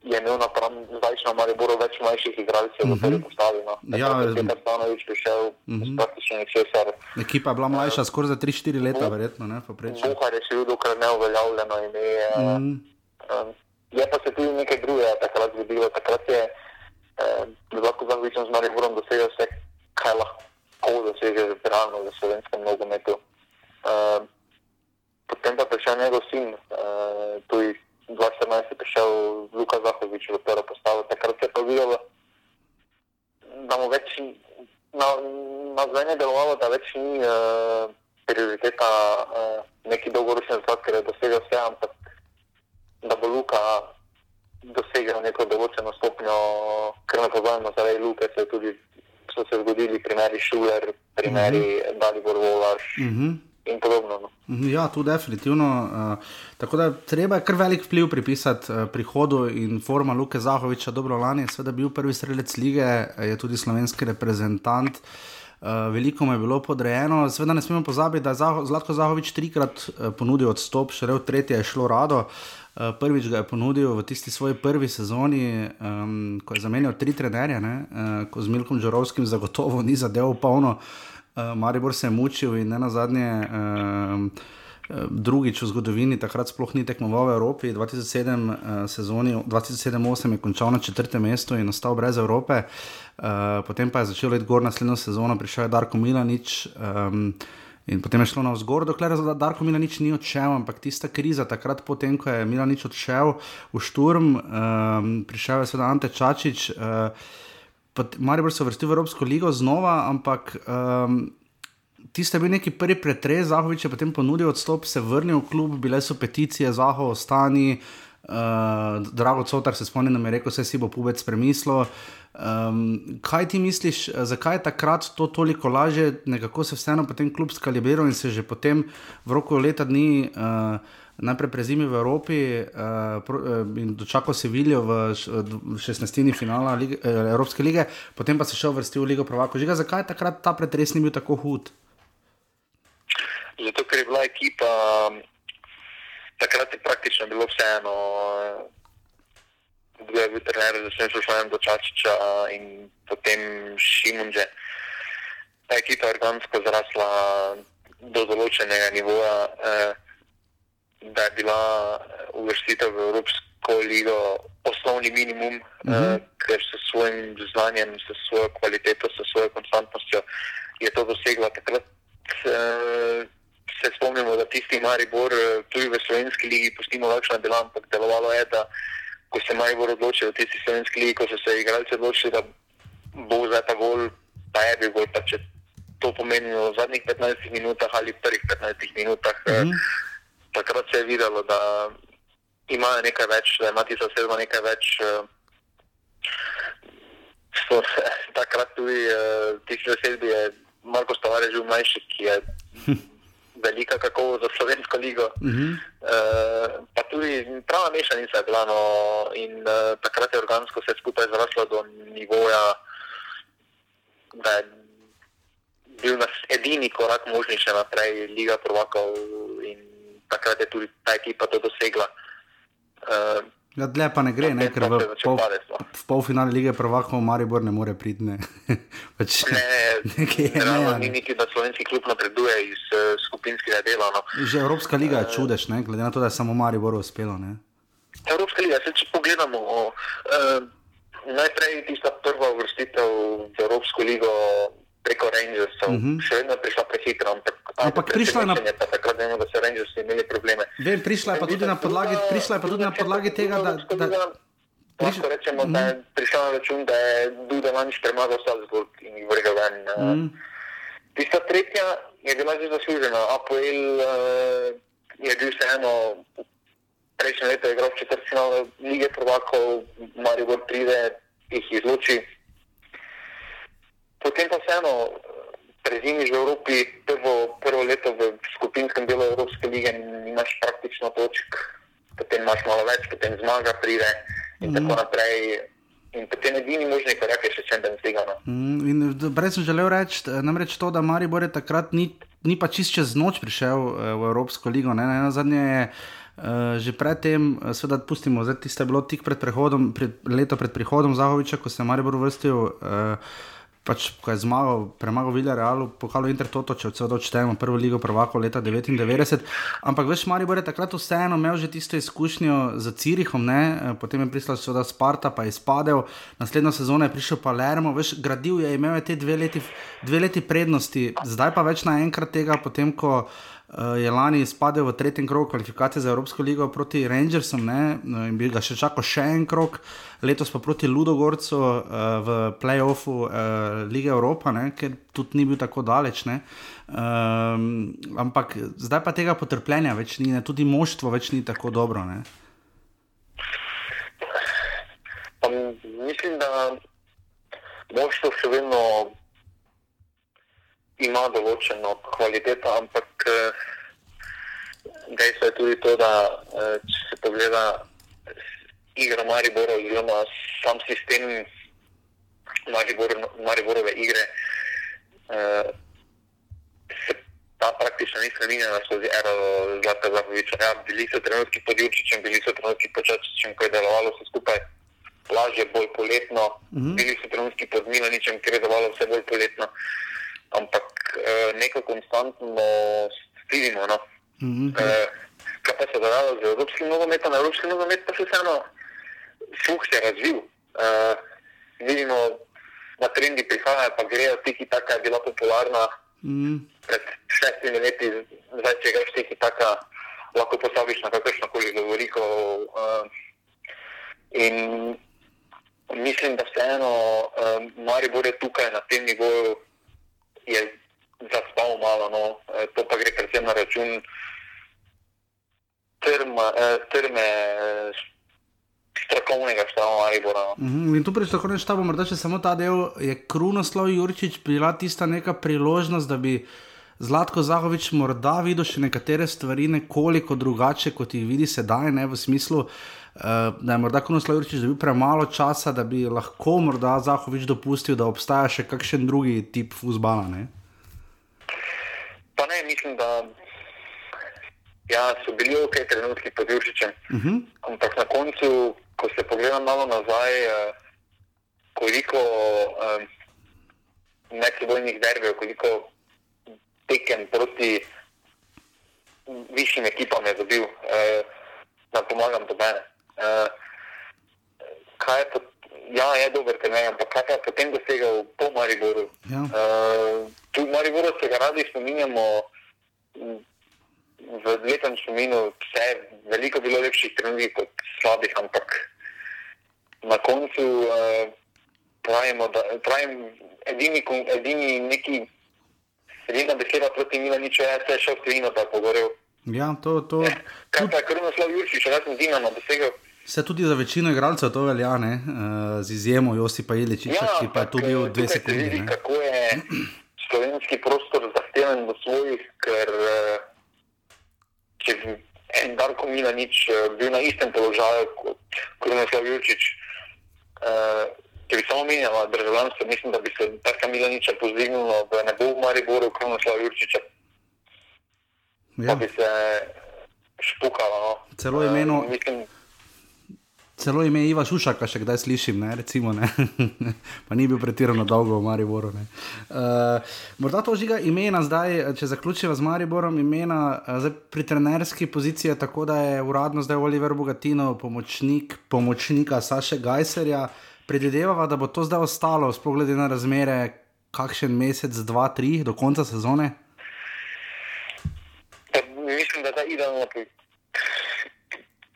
je imel na zdajšnjem Mariboru več mlajših igralcev, uh -huh. ki so postavili. No. Ja, Peter Stanovič prišel uh -huh. praktično ničesar. Ekipa je bila mlajša, skoraj za 3-4 leta, verjetno. Buhar je še dokaj neuveljavljeno ime. Uh -huh. um, je pa se tudi nekaj drugega takrat zgodilo. Takrat je uh, lahko za Vičem z Mariborom dosegel vse, kaj lahko doseže realno v slovenskem nogometu. Uh, potem pa prišel njegov sin, uh, 2014 je prišel Luka Zahovič v prvo postavo, takrat se je pa videlo, da mu več na, na zvene delovalo, da več ni uh, prioriteta uh, neki dolgoročni rezultat, ker je dosegel vse, ampak da bo Luka dosegel neko določeno stopnjo, ker ne pozabimo, zaradi Luke se, tudi, so se zgodili primeri Šuler, primeri mm -hmm. Dalibor Volaš. Mm -hmm in podobno. No. Mhm, ja, tu definitivno. Uh, tako da treba kar velik vpliv pripisati uh, prihodu in forma Luke Zahoviča. Dobro, lani je seveda bil prvi strelec lige, je tudi slovenski reprezentant. Uh, veliko mu je bilo podrejeno, seveda ne smemo pozabiti, da je Zaho, Zlatko Zahovič trikrat uh, ponudil odstop, še rev tretje je šlo rado. Uh, prvič ga je ponudil v tisti svoji prvi sezoni, um, ko je zamenjal tri trenerje, uh, ko z Milkom Džorovskim zagotovo ni zadeval polno. Uh, Maribor se je mučil in ne na zadnje. Uh, Drugič v zgodovini, takrat sploh ni tekmoval v Evropi, 2007 uh, sezoni, 2007-2008 je končal na četrtem mestu in ostal brez Evrope, uh, potem pa je začel iti gor naslednjo sezono, prišel je Darko Milanič um, in potem je šlo na vzgor, dokler je Darko Milanič ni odšel, ampak tista kriza, takrat potem, ko je Milanič odšel v šturm, um, prišel je seveda Ante Čačič. Uh, Maribor se vrsti v Evropsko ligo znova, ampak um, tiste je bil neki prvi pretres, Zahovič je potem ponudil odstop, se vrnil v klub, bile so peticije, Zaho ostani. Uh, drago Cotar se spomni, da mi je rekel, vse si bo pubec premislil. Um, kaj ti misliš, zakaj je takrat to toliko lažje, nekako se vseeno potem klub skalibiral in se že potem v roku leta dni. Uh, najprej prezimi v Evropi uh, pro, uh, in dočakal Sevilijo v 16. finala lige, uh, Evropske lige, potem pa se šel vrsti v Ligo Provako. Žiga, zakaj je takrat ta pretres ni bil tako hud? Zato, ker je bila ekipa, takrat je praktično bilo vseeno. Kdo je bil trener, da sem šel do Čačiča in potem Šimunže. Ta ekipa je organsko zrasla do določenega nivoja. Eh, da je bila eh, uvrstitev v Evropsko ligo osnovni minimum, uh -huh. uh, ker se s svojim znanjem, s svojo kvaliteto, s svojo konstantnostjo je to dosegla. Takrat uh, se spomnimo, da tisti Maribor, eh, tudi v slovenski ligi, pustimo lakšno delo, ampak delovalo je, da ko se Maribor odločil v tisti slovenski ligi, ko so se igralci odločili, da bo za ta gol, pa je bil gol. Pa če to pomeni v zadnjih 15 minutah ali prvih 15 minutah. -huh. uh, takrat se je videlo, da imajo nekaj več, da ima tisto sedmo nekaj več. Uh, so, takrat tudi uh, tisti zasedbi je Marko Stavar že mlajši, ki je velika kakovost za slovensko ligo. Uh -huh. uh, pa tudi prava mešanica je bila no, in uh, takrat je organsko vse skupaj zraslo do nivoja, da je bil nas edini korak možni še naprej, Liga Provakov in takrat je tudi ta ekipa to dosegla. Uh, ja, dlje pa ne gre, ne, ker v, pol, v polfinale lige prvakov Maribor ne more priti. Ne, pač, ne, ne, ne, ne. Ni niti, da slovenski klub napreduje iz uh, skupinskega dela. No. Že Evropska liga je čudež, ne, glede na to, da je samo Maribor uspelo. Ne. Evropska liga, se če pogledamo, uh, najprej tista prva vrstitev v Evropsko ligo preko Rangersov, uh mhm. -huh. še vedno prišla prehitro. Ampak, ampak prišla je na podlagi. Takrat vemo, da so Rangersi imeli probleme. Vem, prišla je pa tudi na podlagi, prišla je pa tudi na podlagi tega, da. da Lahko rečemo, da je mhm. prišla na račun, da je Duda manjši premagal Salzburg in jih vrgel ven. Mm. Tista tretja je bila že zaslužena. Apoel uh, je bil vseeno prejšnje leto igral v četrtfinale lige prvakov, Maribor pride, jih izloči potem pa vseeno eh, prezimiš v Evropi prvo, prvo leto v skupinskem delu Evropske lige imaš praktično točk, potem imaš malo več, potem zmaga pride in mm. tako naprej. In potem edini možni korak je še da ne stigamo. Mm, Prej sem želel reči, namreč to, da Maribor je takrat ni, ni pa čist čez noč prišel eh, v Evropsko ligo. Ne? Na zadnje je Uh, že predtem, seveda, pustimo, zdaj tiste bilo tik pred prehodom, pred, leto pred prihodom Zahoviča, ko se je Maribor vrstil. Uh, pač, ko je zmagal, premagal Vilja Realu, pokalo Intertoto, če vse odštejemo, prvo ligo prvako leta 99. Ampak veš, Maribor je takrat vseeno imel že tisto izkušnjo z Cirihom, ne? Eh, potem je prišla seveda Sparta, pa je izpadel, naslednjo sezono je prišel Palermo, veš, gradil je, imel je te dve leti, dve leti prednosti, zdaj pa več naenkrat tega, potem ko je lani izpadel v tretjem krogu kvalifikacije za Evropsko ligo proti Rangersom ne, in bi ga še čakal še en krog, letos pa proti Ludogorcu uh, v playoffu uh, lige Evropa, ne, ker tudi ni bil tako daleč. Ne. Um, ampak zdaj pa tega potrpljenja več ni, ne. tudi moštvo več ni tako dobro. Ne. Mislim, da moštvo še vedno ima določeno kvaliteto, ampak eh, dejstvo je tudi to, da eh, če se pogleda igra Maribora oziroma sam sistem Maribor, Mariborove igre, eh, se ta praktično ni spremenila skozi ero Zlata Zahoviča. Ja, bili so trenutki pod Jurčičem, bili so trenutki pod Čačičem, ko je delovalo vse skupaj lažje, bolj poletno, mhm. -huh. bili so trenutki pod Milaničem, ker je delovalo vse bolj poletno. Uh, ampak uh, neko konstantno stilimo. No. Mm -hmm. uh, kaj pa se je dogajalo z evropskim nogometom? Evropski nogomet pa se vseeno fuh se je razvil. Uh, vidimo, da trendi prihajajo, pa grejo tiki taka, je bila popularna mm. pred šestimi leti, zdaj če greš tiki taka, lahko postaviš na kakršno koli govoriko. Uh, in mislim, da vseeno uh, Maribor je tukaj na tem nivoju je zaspal malo, no. E, to pa gre predvsem na račun trma, eh, trme strokovnega štaba Maribora. No. Mm -hmm. In tu pri strokovnem štabu, morda še samo ta del, je Krunoslav Jurčič bila tista neka priložnost, da bi Zlatko Zahovič morda videl še nekatere stvari nekoliko drugače, kot jih vidi sedaj, ne v smislu. Uh, da je morda Krunoslav Jurčič dobil premalo časa, da bi lahko morda Zahovič dopustil, da obstaja še kakšen drugi tip fusbala. Ne? Pa ne, mislim, da ja, so bili ok trenutki pod Jurčičem. Uh mhm. -huh. Ampak na koncu, ko se pogledam malo nazaj, uh, koliko um, medsebojnih derbiv, koliko tekem proti višjim ekipam je dobil, uh, da pomagam do mene. Uh, kaj je to? Ja, je dober, ne vem, kaj je potem dosegal po Mariboru. Ja. Uh, tu v Mariboru se ga radi spominjamo, v lepem spominu, vse veliko bilo lepših trenutkov kot slabih, ampak na koncu uh, pravimo, da pravim, edini, edini neki, edina beseda proti Milaniču je, da je šel v Trino, da je pogorel. Ja, to, to... Ja, kaj pa je Krunoslav Jurčič, še vedno Dinamo dosegel? Se tudi za večino igralcev to velja, ne? Uh, z izjemo Josipa Iličiča, ja, ki pa je tu bil dve sekunde. Vidi, kako je slovenski prostor zahteven do svojih, ker uh, če bi en Darko Milanič uh, bil na istem položaju kot Krunoslav Jurčič, če bi samo menjala državljanstvo, mislim, da bi se Darka Milaniča pozdignilo, da ne bo v Mariboru Krunoslav Jurčiča ja. bi se špukalo. No. Celo imeno. Uh, mislim, Celo ime Iva Šušaka, še kdaj slišim, ne, recimo, ne. pa ni bil pretirano dolgo v Mariboru. Uh, morda to žiga imena zdaj, če zaključiva z Mariborom, imena uh, pri trenerski poziciji je tako, da je uradno zdaj Oliver Bogatino, pomočnik pomočnika Saša Gajserja. Predvidevava, da bo to zdaj ostalo, sploh glede na razmere, kakšen mesec, dva, tri do konca sezone mislim, da je idealno,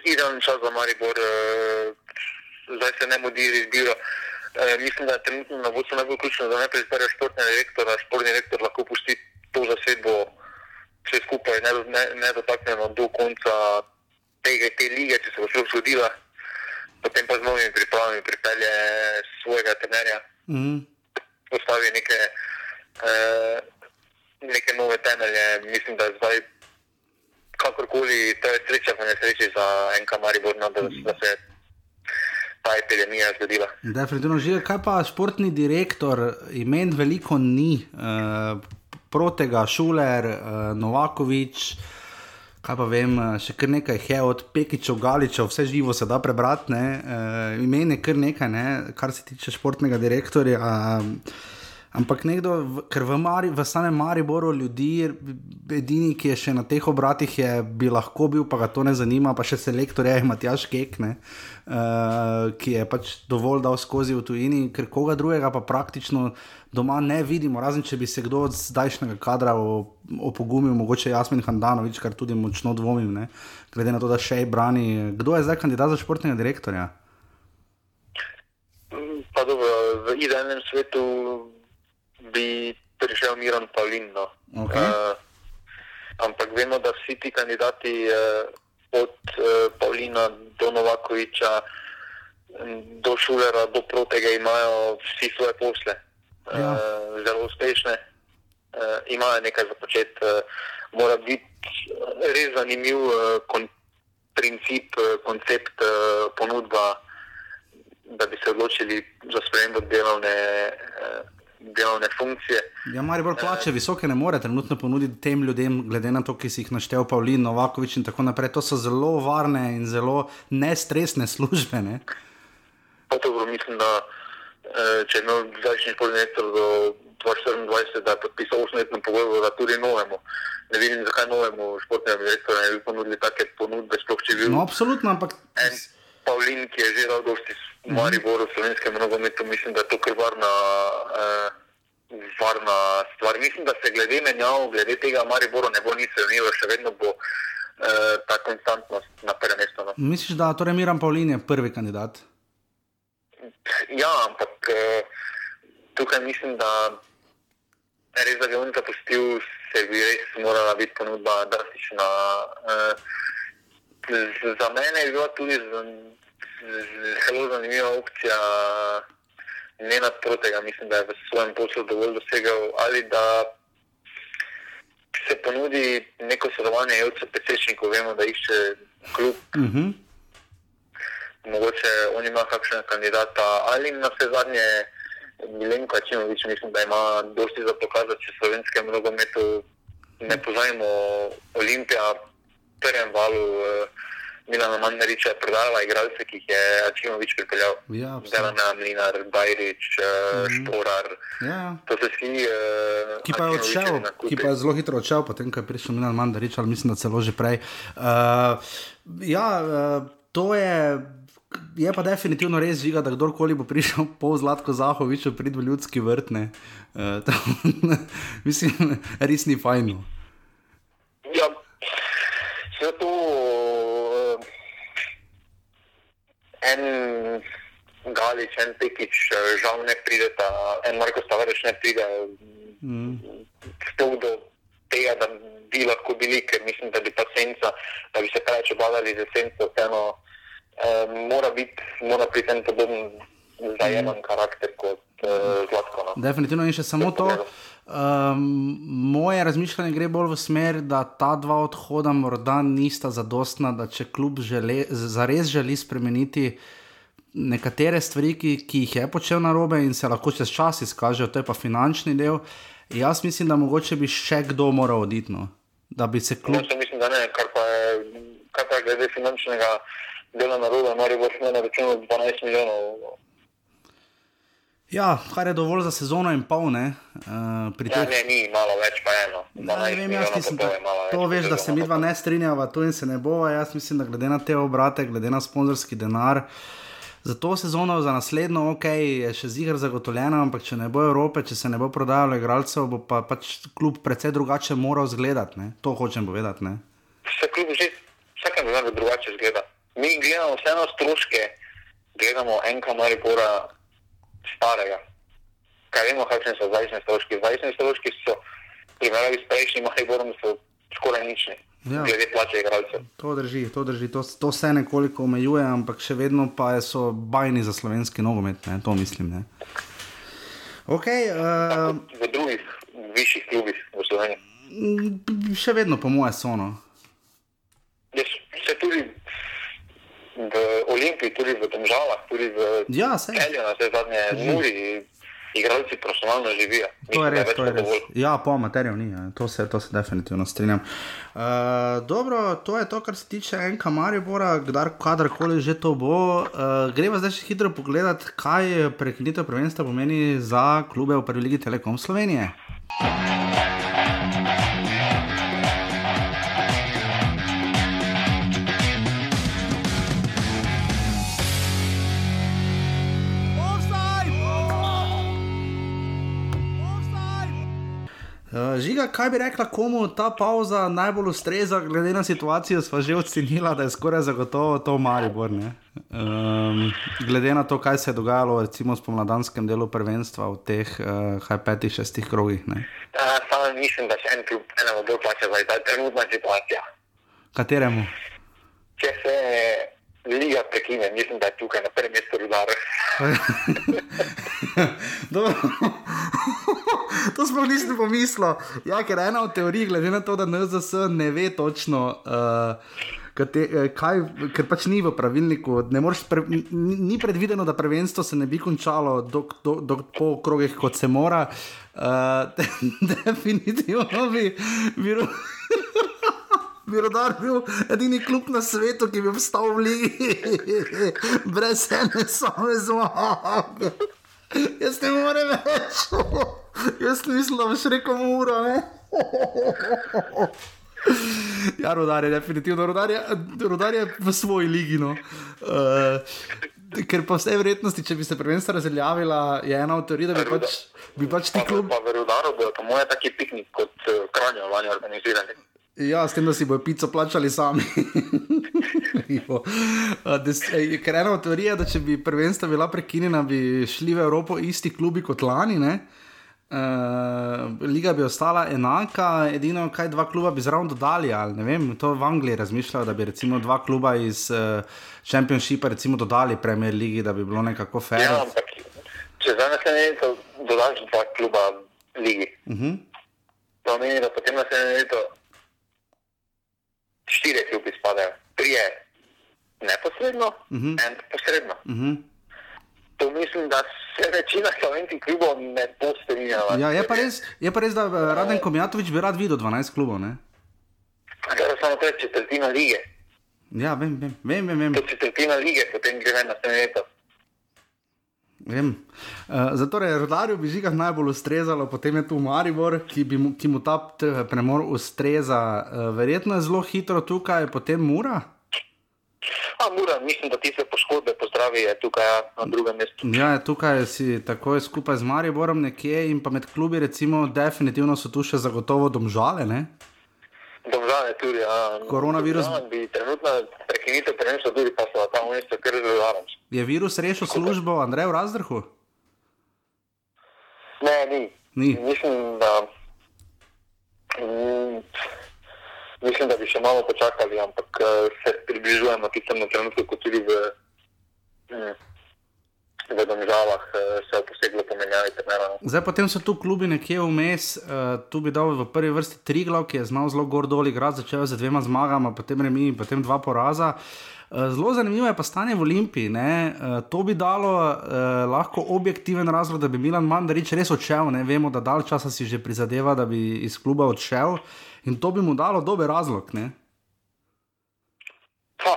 idealni čas za Maribor, uh, zdaj se ne mudi izbiro. Uh, mislim, da je trenutno na vodstvu najbolj ključno, da najprej izbere športni direktor, a športni direktor lahko pusti to zasedbo vse skupaj nedotaknjeno ne, ne do konca tega, te lige, če se bo šlo zgodila. Potem pa z novimi pripravami pripelje svojega trenerja, mm. postavi neke, uh, neke nove temelje. Mislim, da je zdaj kakorkoli, to je sreča, pa ne sreča za en kamaribor, no, da, da se je ta epidemija zgodila. Definitivno že, kaj pa športni direktor, imen veliko ni, uh, protega, šuler, uh, Novakovič. kaj pa vem, še kar nekaj je od Pekičev, Galičev, vse živo se da prebrati, ne, uh, imen je kar nekaj, ne, kar se tiče športnega direktorja. Uh, Ampak nekdo, ker v, Mari, v samem Mariboru ljudi, edini, ki je še na teh obratih, je, bi lahko bil, pa ga to ne zanima, pa še selektor je Matjaš Kekne, uh, ki je pač dovolj dal skozi v tujini, ker koga drugega pa praktično doma ne vidimo, razen če bi se kdo od zdajšnjega kadra opogumil, mogoče Jasmin Handanovič, kar tudi močno dvomim, ne? glede na to, da še je brani. Kdo je zdaj kandidat za športnega direktorja? Pa dobro, v idealnem svetu bi prišel Miran Pavlin. No. Okay. Uh, ampak vemo, da vsi ti kandidati uh, od uh, Pavlina do Novakoviča, do Šulera, do Protega imajo vsi svoje posle. Ja. Uh, zelo uspešne, uh, imajo nekaj za početi. Uh, mora biti res zanimiv uh, kon princip, uh, koncept, uh, ponudba, da bi se odločili za spremembo delovne. Uh, delovne funkcije. Ja, Mari bolj plače, visoke ne more trenutno ponuditi tem ljudem, glede na to, ki si jih naštel, Pavlin, Novakovič in tako naprej. To so zelo varne in zelo nestresne službe. Ne? Dobro, mislim, da eh, če imel zdajšnji športnik do 2024, da je podpisal 8-letno pogodbo, da tudi novemu. Ne vidim, zakaj novemu športnemu direktorju ne bi ponudili take ponudbe, sploh če bi bil. No, absolutno, ampak. En Pavlin, ki je že dal dosti v Mariboru, v slovenskem nogometu, mislim, da je to kar varna, eh, varna stvar. Mislim, da se glede menjav, glede tega Mariboru ne bo nič zanimivo, še vedno bo eh, ta konstantnost na prvem mestu. No. Misliš, da torej Miran Pavlin je prvi kandidat? Ja, ampak eh, tukaj mislim, da res, da bi on zapustil, se bi res morala biti ponudba drastična. Eh, za mene je bila tudi zelo zanimiva opcija, ne nad protega, mislim, da je v svojem poslu dovolj dosegel, ali da se ponudi neko sodelovanje od PC-šnikov, vemo, da išče klub. Uh mhm. -huh. Mogoče on ima kakšen kandidata ali na vse zadnje. Milenko Čimovič, mislim, da ima dosti za pokazati, če slovenskem nogometu ne pozajmo Olimpija, prvem valu. Uh, Milano Mandariča je prodala igralce, ki jih je Čimovič pripeljal. Ja, Zelena, Mlinar, Bajrič, mm. Šporar. Ja. To so vsi. Uh, ki pa je odšel, ki pa je zelo hitro odšel, potem ko je prišel Milano Mandarič, ali mislim, da celo že prej. Uh, ja, uh, to je. Je pa definitivno res žiga, da kdorkoli bo prišel po Zlatko Zahoviču, pridi v ljudski vrtne. Uh, mislim, res ni fajn. Ja, zato en Galič, en Pekič, eh, žal ne pride, ta, en Marko Stavareš ne pride. Mm. Do tega, da bi lahko bili, ker mislim, da bi ta senca, da bi se preveč obavljali za senco, vseeno eh, mora biti, mora priti en podoben zajemen mm. karakter kot eh, Zlatko. No. Definitivno in še samo to. Um, moje razmišljanje gre bolj v smer, da ta dva odhoda morda nista zadostna, da če klub žele, zares želi spremeniti nekatere stvari, ki, ki jih je počel na robe in se lahko čez čas izkažejo, to je pa finančni del. Jaz mislim, da mogoče bi še kdo moral oditi. No? Da bi se klub. Jaz mislim, da ne, kar pa je, kar pa je glede finančnega dela na robe, bo šlo na račun 12 milijonov. Ja, kar je dovolj za sezono in pol. Ne, uh, ja, ne, ni malo več, pa eno. Ja, ne vem, jaz mislim, da to veš, da se mi dva ne strinjava, to in se ne bo. Jaz mislim, da glede na te obrate, glede na sponzorski denar. Za to sezono, za naslednjo, ok, je še zigar zagotovljeno, ampak če ne bo Evrope, če se ne bo prodajalo igralcev, bo pa pač klub precej drugače moral izgledati. To hočem povedati. Se klub že vsakem dnevu drugače izgleda. Mi gledamo vseeno stroške, gledamo enka Maripora starega. Kaj vemo, kakšne so zdajšnje stroške? Zdajšnje stroške so, primerjavi s prejšnjim Mariborom, so skoraj nični. Ja. Glede plače igralcev. To drži, to drži, to, to se nekoliko omejuje, ampak še vedno pa so bajni za slovenski nogomet, ne? to mislim. Ne? Okay, uh, v drugih, višjih klubih v Sloveniji. Še vedno, po mojem, so. No. Se tudi v Olimpiji, tudi v Domžalah, tudi v ja, Elju, na vse zadnje, Muri. igralci profesionalno živijo. To je res, to je res. Ja, po materiju ni, ja. to se, to se definitivno strinjam. Uh, dobro, to je to, kar se tiče enega Maribora, kadarkoli že to bo. Uh, greva zdaj še hitro pogledat, kaj prekinitev prvenstva pomeni za klube v prvi ligi Telekom Slovenije. Uh, žiga, kaj bi rekla, komu ta pauza najbolj ustreza, glede na situacijo, smo že ocenili, da je skoraj zagotovo to Maribor. Um, glede na to, kaj se je dogajalo recimo v spomladanskem delu prvenstva v teh uh, petih, šestih krogih. Ja, samo mislim, da še en klub ne bo bolj plačal za ta trenutna situacija. Kateremu? Če se liga prekine, mislim, da je tukaj na prvem mestu rudar. to sploh nisem pomislil. Ja, ker ena od teorij, glede na to, da NZS ne ve točno. Uh, Kate, kaj, ker pač ni v pravilniku, pre, ni predvideno, da prvenstvo se ne bi končalo do, do, do, po krogih, kot se mora. Uh, de, definitivno bi, bi, bi rodar bil edini klub na svetu, ki bi obstal v Ligi, brez ene same zmage. Jaz ne morem več. Jaz da boš rekel ura. Ja, rodar je definitivno, rodar je, rodar je v svoji ligi. No. Uh, ker pa vse vrednosti, če bi se prvenstvo razveljavila, je ena od teorij, da bi pač, bi pač ti klub. Pa v rodaru bo to moj taki piknik kot uh, kranja vanje organizirani. Ja, s tem, da si bojo pico plačali sami. Ker ena od teorij je, da če bi prvenstva bila prekinjena, bi šli v Evropo isti klubi kot lani. Ne? Uh, liga bi ostala enaka, edino kaj dva kluba bi zraven dodali. Ali, vem, to v Angliji razmišljajo, da bi recimo dva kluba iz uh, Championshipa dodali Premier League, da bi bilo nekako fair. Ja, ampak če za naslednje leto dodaš dva kluba Ligi, uh mhm. -huh. to pomeni, da potem naslednje leto štiri klubi spadajo, tri je neposredno, uh. -huh. en posredno. Uh mhm. -huh. To mislim, da se večina slovenskih klubov ne bo strinjala. Ja, je, pa res, je pa res, da uh, Raden Komjatovič bi rad videl 12 klubov. Zdaj samo to je četrtina lige. Ja, vem, vem, vem. vem, vem. To je četrtina lige, potem gre na naslednje leto. Vem. Uh, zato je rodarju bi žigah najbolj ustrezalo, potem je tu Maribor, ki, mu, ki mu ta premor ustreza. Uh, verjetno je zelo hitro tukaj, potem mura. A, mura, mislim, da ti se poškodbe pozdravi, je tukaj ja, na drugem mestu. Ja, tukaj si tako skupaj z Mariborom nekje in pa med klubi, recimo, definitivno so tu še zagotovo domžale. Ne? Domžale tudi, ja. Koronavirus. Ja, bi trenutno prekinitev prenesel tudi, pa so tam mesto, ker je zelo varno. Je virus rešil službo Andreju Razdrhu? Ne, ni. ni. Mislim, da. Mm, mislim, da bi še malo počakali, ampak uh, se približujemo tistemu trenutku, kot tudi v, mm, v Domžalah uh, se je poseglo pomenjati. No. Zdaj, potem so tu klubi nekje vmes, uh, tu bi dal v prvi vrsti Triglav, ki je znal zelo gor dol igrati, začel z dvema zmagama, potem remi in potem dva poraza. Zelo zanimivo je pa stanje v Olimpiji. Ne? To bi dalo eh, lahko objektiven razlog, da bi Milan Mandarič res odšel. Ne? Vemo, da dalj časa si že prizadeva, da bi iz kluba odšel. Eh, In to bi mu dalo dober razlog. Ne? Ha,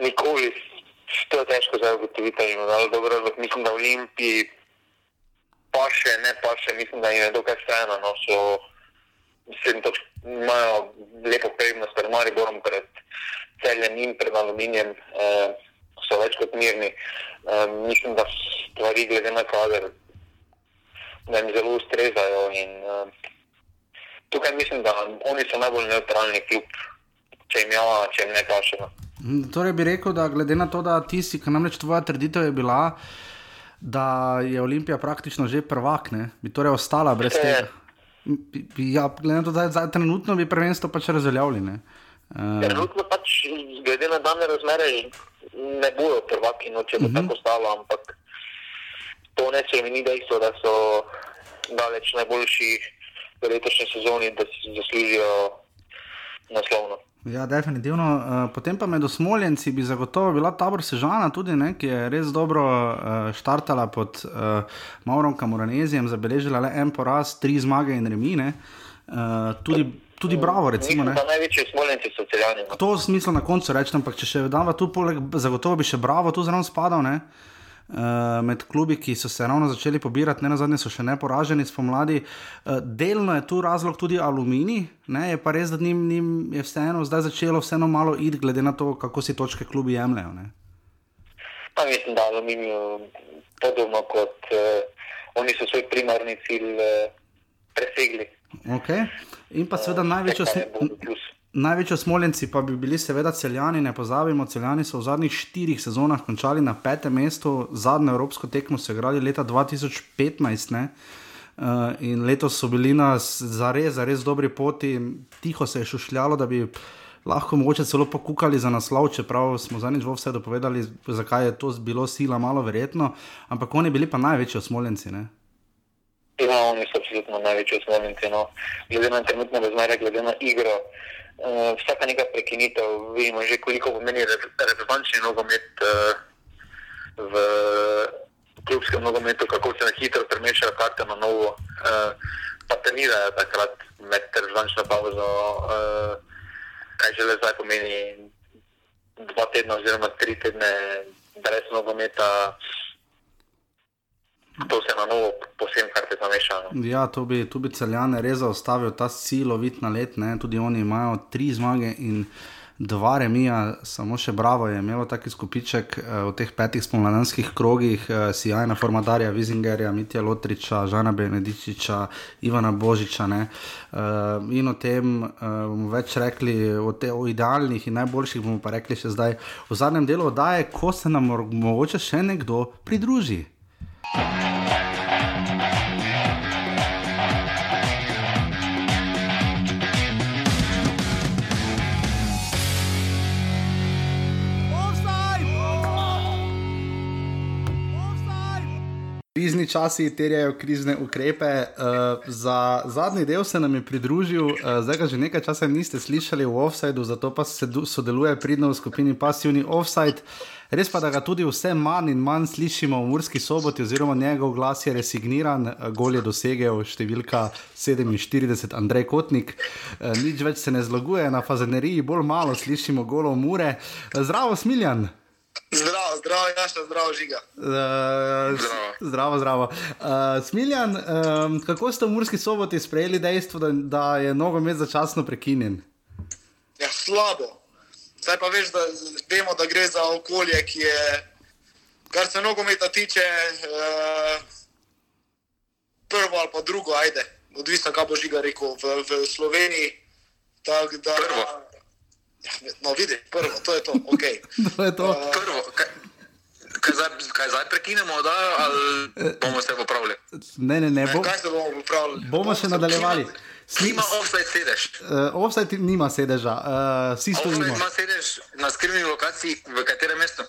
nikoli to je težko zdaj ugotoviti, da je dalo dober razlog. Mislim, da v Olimpiji pa še ne, pa še mislim, da jim je dokaj vseeno. No, so, mislim, da imajo lepo prednost pred Mariborom, pred celjem in pred aluminijem. Eh, So več kot mirni. Um, mislim, da stvari, glede na kader, jim zelo ustrezajo. In, um, tukaj mislim, da oni so najbolj neutralni kljub, če jim, ja, če jim ne kaže. Mm, torej bi rekel, da glede na to, da ti si, kar namreč tvoja trditev je bila, da je Olimpija praktično že prvak, ne? bi torej ostala brez tega. Ja, glede na to, da je trenutno bi prvenstvo pač razveljavljeno. Uh. Trenutno pač, glede na dane razmere, ne bojo prvaki, no, če bo uh mhm. -huh. tako ostalo, ampak to ne se mi ni dejstvo, da so daleč najboljši v letošnji sezoni, da si zaslužijo naslovno. Ja, definitivno. Uh, potem pa med osmoljenci bi zagotovo bila tabor Sežana, tudi, ne, ki je res dobro uh, štartala pod uh, Maurom Kamoranezijem, zabeležila le en poraz, tri zmage in remine. Uh, tudi, tudi bravo, recimo. Največji osmoljenci so celjani. No. To smisel na koncu rečem, ampak če še vedava tu, poleg, zagotovo bi še bravo tu zraven spadal. Ne. Eh, med klubi, ki so se ravno začeli pobirati, ne na zadnje so še ne poraženi spomladi. Uh, delno je tu razlog tudi aluminij, ne? je pa res, da njim, njim je vseeno zdaj začelo vseeno malo id, glede na to, kako si točke klubi jemljajo. Pa mislim, da aluminij podobno kot uh, oni so svoj primarni cilj uh, presegli. Okay. In pa seveda uh, največjo smer. Največji smoljenci pa bi bili seveda celjani, ne pozabimo, celjani so v zadnjih štirih sezonah končali na petem mestu, zadnjo evropsko tekmo so igrali leta 2015. Ne? Uh, in letos so bili na zares, zares dobri poti, tiho se je šušljalo, da bi lahko mogoče celo pokukali za naslov, čeprav smo zadnjič vse dopovedali, zakaj je to bilo sila malo verjetno, ampak oni bili pa največji osmoljenci. Ne? Ja, oni so absolutno največji osmoljenci. No. Glede na trenutne razmere, glede na igro. Uh, vsaka neka prekinitev, vidimo že koliko pomeni reprezentančni nogomet uh, v klubskem nogometu, kako se na hitro premešajo karte na novo. Uh, pa trenirajo takrat med reprezentančno pauzo, uh, kaj že le zdaj pomeni dva tedna oziroma tri tedne brez nogometa to se na novo, posebno, kar se zameša. No. Ja, to bi, bi celjane res zaustavil, ta silovit na let, ne? tudi oni imajo tri zmage in dva remija, samo še Bravo je imelo taki skupiček uh, v teh petih spomladanskih krogih, uh, Sijajna Formadarja, Vizingerja, Mitja Lotriča, Žana Benedičiča, Ivana Božiča. Uh, in o tem uh, bomo več rekli, o, te, o idealnih in najboljših bomo pa rekli še zdaj v zadnjem delu oddaje, ko se nam mogoče še nekdo pridruži. Krizni časi terjajo krizne ukrepe. Uh, za zadnji del se nam je pridružil, uh, zdaj ga že nekaj časa niste slišali v offsajdu, zato pa se sodeluje pridno v skupini Passivni Offside. Res pa, da ga tudi vse manj in manj slišimo v Murski soboti, oziroma njegov glas je resigniran, gol je dosegel številka 47, Andrej Kotnik. Eh, nič več se ne zloguje na fazeneriji, bolj malo slišimo golo mure. Eh, zdravo, Smiljan. Zdravo, zdravo, jaša, zdravo, žiga. Uh, zdravo, zdravo. Uh, Smiljan, um, kako ste v Murski soboti sprejeli dejstvo, da, da je nogomet začasno prekinjen? Ja, slabo. Zdaj pa veš, da vemo, da gre za okolje, ki je, kar se nogometa tiče, uh, prvo ali pa drugo, ajde, odvisno, kaj bo žiga rekel v, v Sloveniji. Tak, da, prvo. Ja, no, vidi, prvo, to je to, ok. to je to. Uh, prvo. Kaj, kaj, zdaj, kaj zdaj prekinemo, da, ali bomo se popravili? Ne, ne, ne. Bo, kaj se bomo popravili? Bomo še nadaljevali. Nima offside sedež. Uh, offside nima sedeža, uh, vsi stojimo. Offside ima sedež na skrivni lokaciji, v katerem mestu?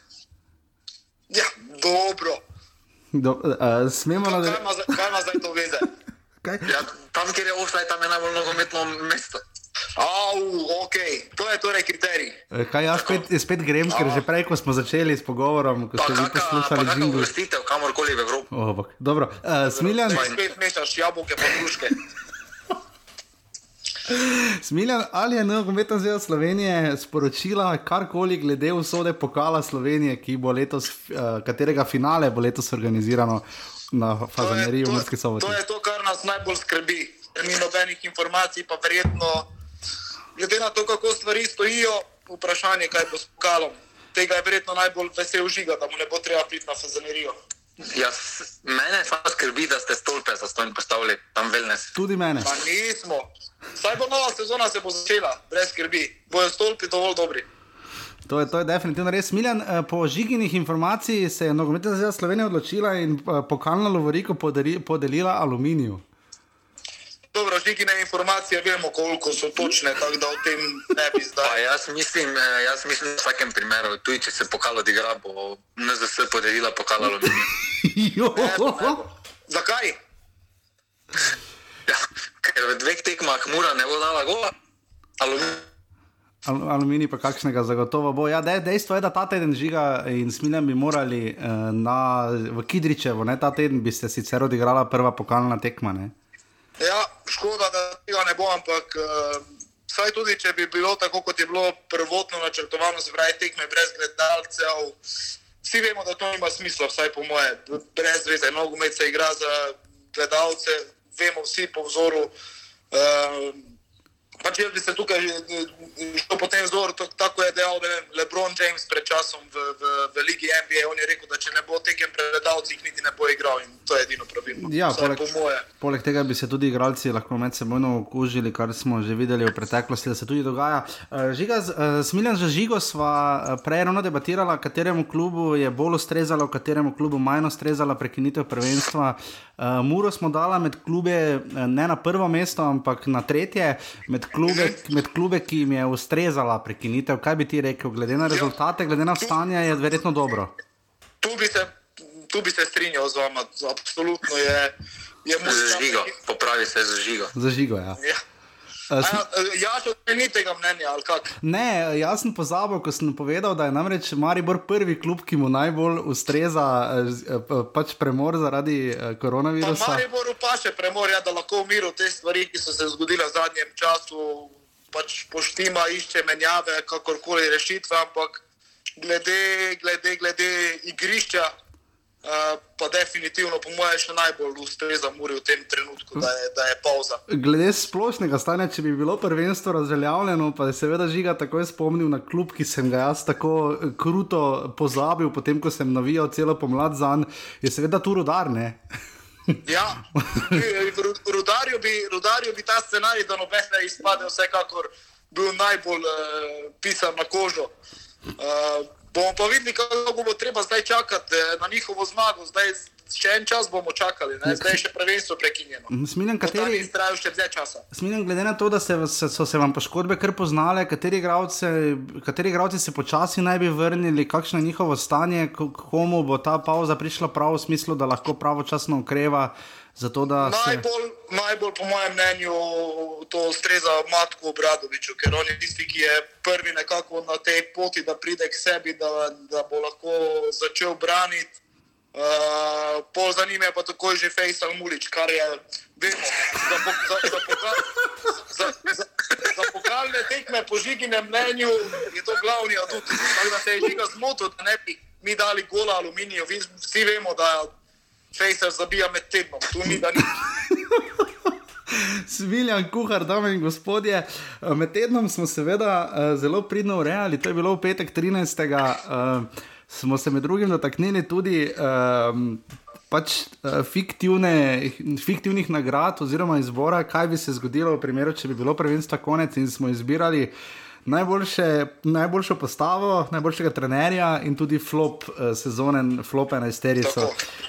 Ja, dobro. Do, uh, smemo na to. Kaj ima zdaj to veze? ja, tam, kjer je offside, tam je najbolj nogometno mesto. Au, ok, to je torej kriterij. Kaj jaz spet, spet grem, ker že prej, ko smo začeli s pogovorom, ko ste vi poslušali že nekaj. Vrstitev kamorkoli v Evropi. Oh, dobro, uh, Smiljan. Spet mešaš jabolke pa kruške. Smiljan, ali je nogometna zveza Slovenije sporočila karkoli glede usode pokala Slovenije, letos, uh, katerega finale bo letos organizirano na Fazaneriji v Murski soboti? To je to, kar nas najbolj skrbi. Ni nobenih informacij, pa verjetno, glede na to, kako stvari stojijo, vprašanje, kaj bo s pokalom. Tega je verjetno najbolj vesel žiga, da mu ne bo treba priti na Fazanerijo. Jaz, mene samo skrbi, da ste stolpe za stojno postavili tam velnes. Tudi mene. Pa nismo. Saj bo nova sezona se bo začela, brez skrbi. Bojo stolpi dovolj dobri. To je, to je definitivno res. Miljan, eh, po žiginih informacij se je nogometna zveza Slovenije odločila in eh, pokalno lovoriko podelila aluminiju. Dobro, žigine informacije vemo, koliko so točne, tako da o tem ne bi zdaj. Pa jaz mislim, eh, jaz mislim, da v vsakem primeru, tudi če se pokal odigra, bo NZS podelila pokal aluminiju. Zakaj? Ja, ker v dveh tekmah mora ne bo dala gola. Al aluminij pa kakšnega zagotovo bo. Ja, dej, dejstvo je, da ta teden žiga in smiljem bi morali uh, na, v Kidričevo, ne, ta teden bi se sicer odigrala prva pokalna tekma. Ne. Ja, škoda, da tega ne bo, ampak uh, saj tudi, če bi bilo tako, kot je bilo prvotno načrtovano, zvraj tekme brez gledalcev. Vsi vemo, da to nima smisla, vsaj po moje, brez veze. Nogomet se igra za gledalce, vemo vsi po vzoru. Uh, pač jaz bi se tukaj šel po tem vzoru, tako je dejal vem, Lebron James pred časom v, v, v Ligi NBA. On je rekel, da če ne bo tekem predavci, jih niti ne bo igral in to je edino pravilno. Ja, poleg, po poleg tega bi se tudi igralci lahko med seboj okužili, kar smo že videli v preteklosti, da se tudi dogaja. Uh, žiga, uh, Smiljan za žigo sva prej ravno debatirala, kateremu klubu je bolj ustrezalo, kateremu klubu manj ustrezala prekinitev prvenstva. Muro smo dala med klube ne na prvo mesto, ampak na tretje. Med klube, med klube, ki jim je ustrezala prekinitev, kaj bi ti rekel, glede na rezultate, glede na stanje, je verjetno dobro. Tu bi se, tu bi se strinjal z vami, absolutno je. je zažigo, popravi se zažigo. Zažigo, ja. ja. Jaz sem ni tega mnenja. Ne, jaz sem pozabil, ko sem povedal, da je namreč Maribor prvi klub, ki mu najbolj ustreza pač premor zaradi koronavirusa. Pa Maribor pa še premor, ja, da lahko v miru te stvari, ki so se zgodile v zadnjem času, pač poštima, išče menjave, kakorkoli rešitve, ampak glede, glede, glede igrišča. Uh, pa definitivno, po mojem, še najbolj ustreza Muri v tem trenutku, da je, da je pauza. Glede splošnega stanja, če bi bilo prvenstvo razveljavljeno, pa je seveda žiga takoj spomnil na klub, ki sem ga jaz tako eh, kruto pozabil, potem ko sem navijal celo pomlad za njim, je seveda tu rudarne. ja, rudarju bi, rudarju bi ta scenarij, da nobene izpade, vsekakor bil najbolj uh, pisan na kožo. Uh, bomo pa videli, kako bo treba zdaj čakati eh, na njihovo zmago. Zdaj, še en čas bomo čakali, ne? zdaj je še prvenstvo prekinjeno. Smiljen, kateri je trajal še dve časa? Smiljen, glede na to, da se, so se vam poškodbe kar poznale, kateri igralci se počasi naj bi vrnili, kakšno je njihovo stanje, komu bo ta pauza prišla prav v smislu, da lahko pravočasno ukreva. Zato, najbolj, se... najbolj, po mojem mnenju, to ustreza Matku Obradoviču, ker on je tisti, ki je prvi nekako na tej poti, da pride k sebi, da, da bo lahko začel braniti. Uh, pol za njim je pa tako že Fejsal Mulič, kar je vemo, za, za, za, za, za, za pokalne tekme po žiginem mnenju je to glavni adut. Tako da se je žiga zmotil, da ne bi mi dali gola aluminijo. Vsi vemo, da Fejsal zabija med tednom, tu ni da ni. Sviljan, kuhar, dame in gospodje. Med tednom smo seveda eh, zelo pridno urejali, to je bilo v petek 13 smo se med drugim dotaknili tudi um, pač, uh, fiktivne, fiktivnih nagrad oziroma izbora, kaj bi se zgodilo v primeru, če bi bilo prvenstvo konec in smo izbirali. Najboljše, najboljšo postavo, najboljšega trenerja in tudi flop uh, sezone, flop 11.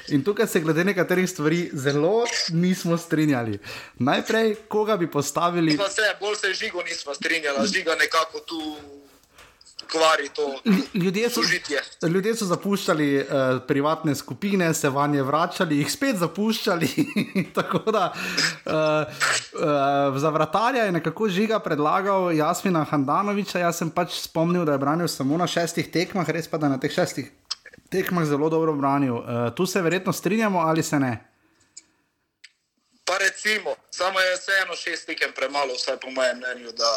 In tukaj se glede nekaterih stvari zelo nismo strinjali. Najprej, koga bi postavili? Se, bolj se žigo nismo strinjali, žiga nekako tu kvari to ljudje so, ljudje so zapuščali uh, privatne skupine, se vanje vračali, jih spet zapuščali. Tako da uh, uh, za vratarja je nekako žiga predlagal Jasmina Handanoviča. Jaz sem pač spomnil, da je branil samo na šestih tekmah, res pa da na teh šestih tekmah zelo dobro branil. Uh, tu se verjetno strinjamo ali se ne? Pa recimo, samo je vseeno šest tekem premalo, vsaj po mojem mnenju, da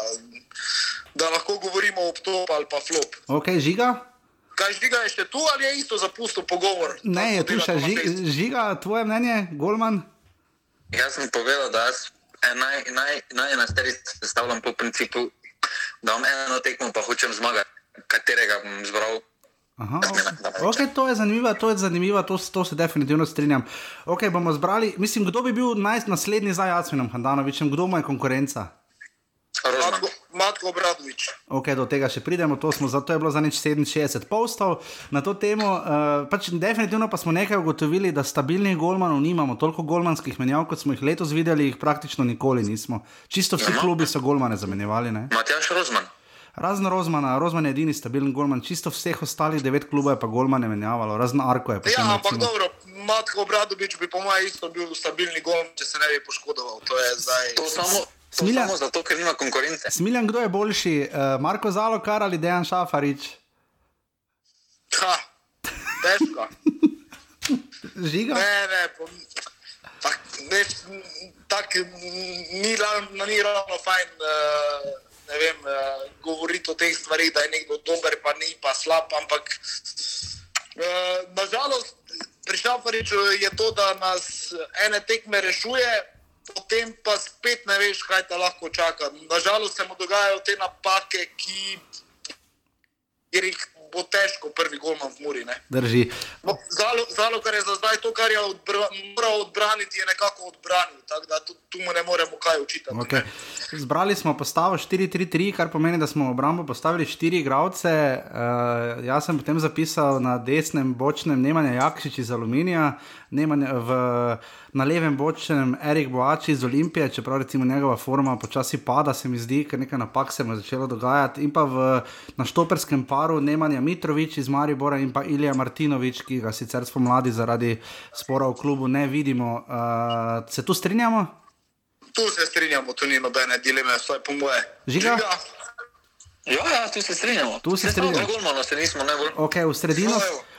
da lahko govorimo o top ali pa flop. Ok, žiga. Kaj žiga je še tu ali je isto zapustil pogovor? Ne, je tu še žiga, žiga, tvoje mnenje, Golman? Jaz sem povedal, da jaz naj, naj, naj na stari sestavljam po principu, da imam eno tekmo, pa hočem zmagati, katerega bom zbral. Aha, okay, to je zanimivo, to je zanimivo, to, to se definitivno strinjam. Okay, bomo zbrali, mislim, kdo bi bil naj, naslednji za Jacvinom Handanovičem, kdo ima konkurenca? Matko, Matko Bradovič. Ok, do tega še pridemo, to, smo, to je bilo za neč 67 postov na to temo. Uh, pač definitivno pa smo nekaj ugotovili, da stabilnih golmanov nimamo, toliko golmanskih menjav, kot smo jih letos videli, jih praktično nikoli nismo. Čisto vsi klubi so golmane zamenjevali. Matjaš Rozman. Razen Rozmana, Rozman je edini stabilen golman, čisto vseh ostalih devet klubov je pa golmane menjavalo, razen Arko je pa. Ja, ampak dobro, Matko Bradovič bi po mojem isto bil stabilni golman, če se ne bi poškodoval. To je zdaj. To samo Smiljan, samo zato, ker nima konkurence. Smiljan, kdo je boljši, uh, Marko Zalokar ali Dejan Šafarič? Ha, težko. Žiga? Ne, ne, tak, ne, tak, ni, ni ravno fajn. Uh, vem, uh, govoriti o teh stvarih, da je nekdo dober, pa ni pa slab. Ampak, uh, nažalost, pri Šafariču je to, da nas ene tekme rešuje, potem pa spet ne veš, kaj te lahko čaka. Nažalost se mu dogajajo te napake, ki jih bo težko prvi golman v Muri. Drži. No, zalo, zalo, kar je za zdaj to, kar je odbra, moral odbraniti, je nekako odbranil. Tako da tu, tu mu ne moremo kaj učiti. Okay. Zbrali smo postavo 4-3-3, kar pomeni, da smo v obrambo postavili štiri igralce. Uh, jaz sem potem zapisal na desnem bočnem Nemanja Jakšič iz Aluminija, Nemanja v na levem bočnem Erik Boači iz Olimpije, čeprav recimo njegova forma počasi pada, se mi zdi, ker nekaj napak se mu je začelo dogajati. In pa v naštoperskem paru Nemanja Mitrovič iz Maribora in pa Ilija Martinovič, ki ga sicer spomladi zaradi spora v klubu ne vidimo. Uh, se tu strinjamo? Tu se strinjamo, tu ni nobene dileme, vsaj po moje. Žiga? Žiga? Ja, ja, tu se strinjamo. Tu se strinjamo. Najbolj malo se nismo najbolj. Okay, v sredino.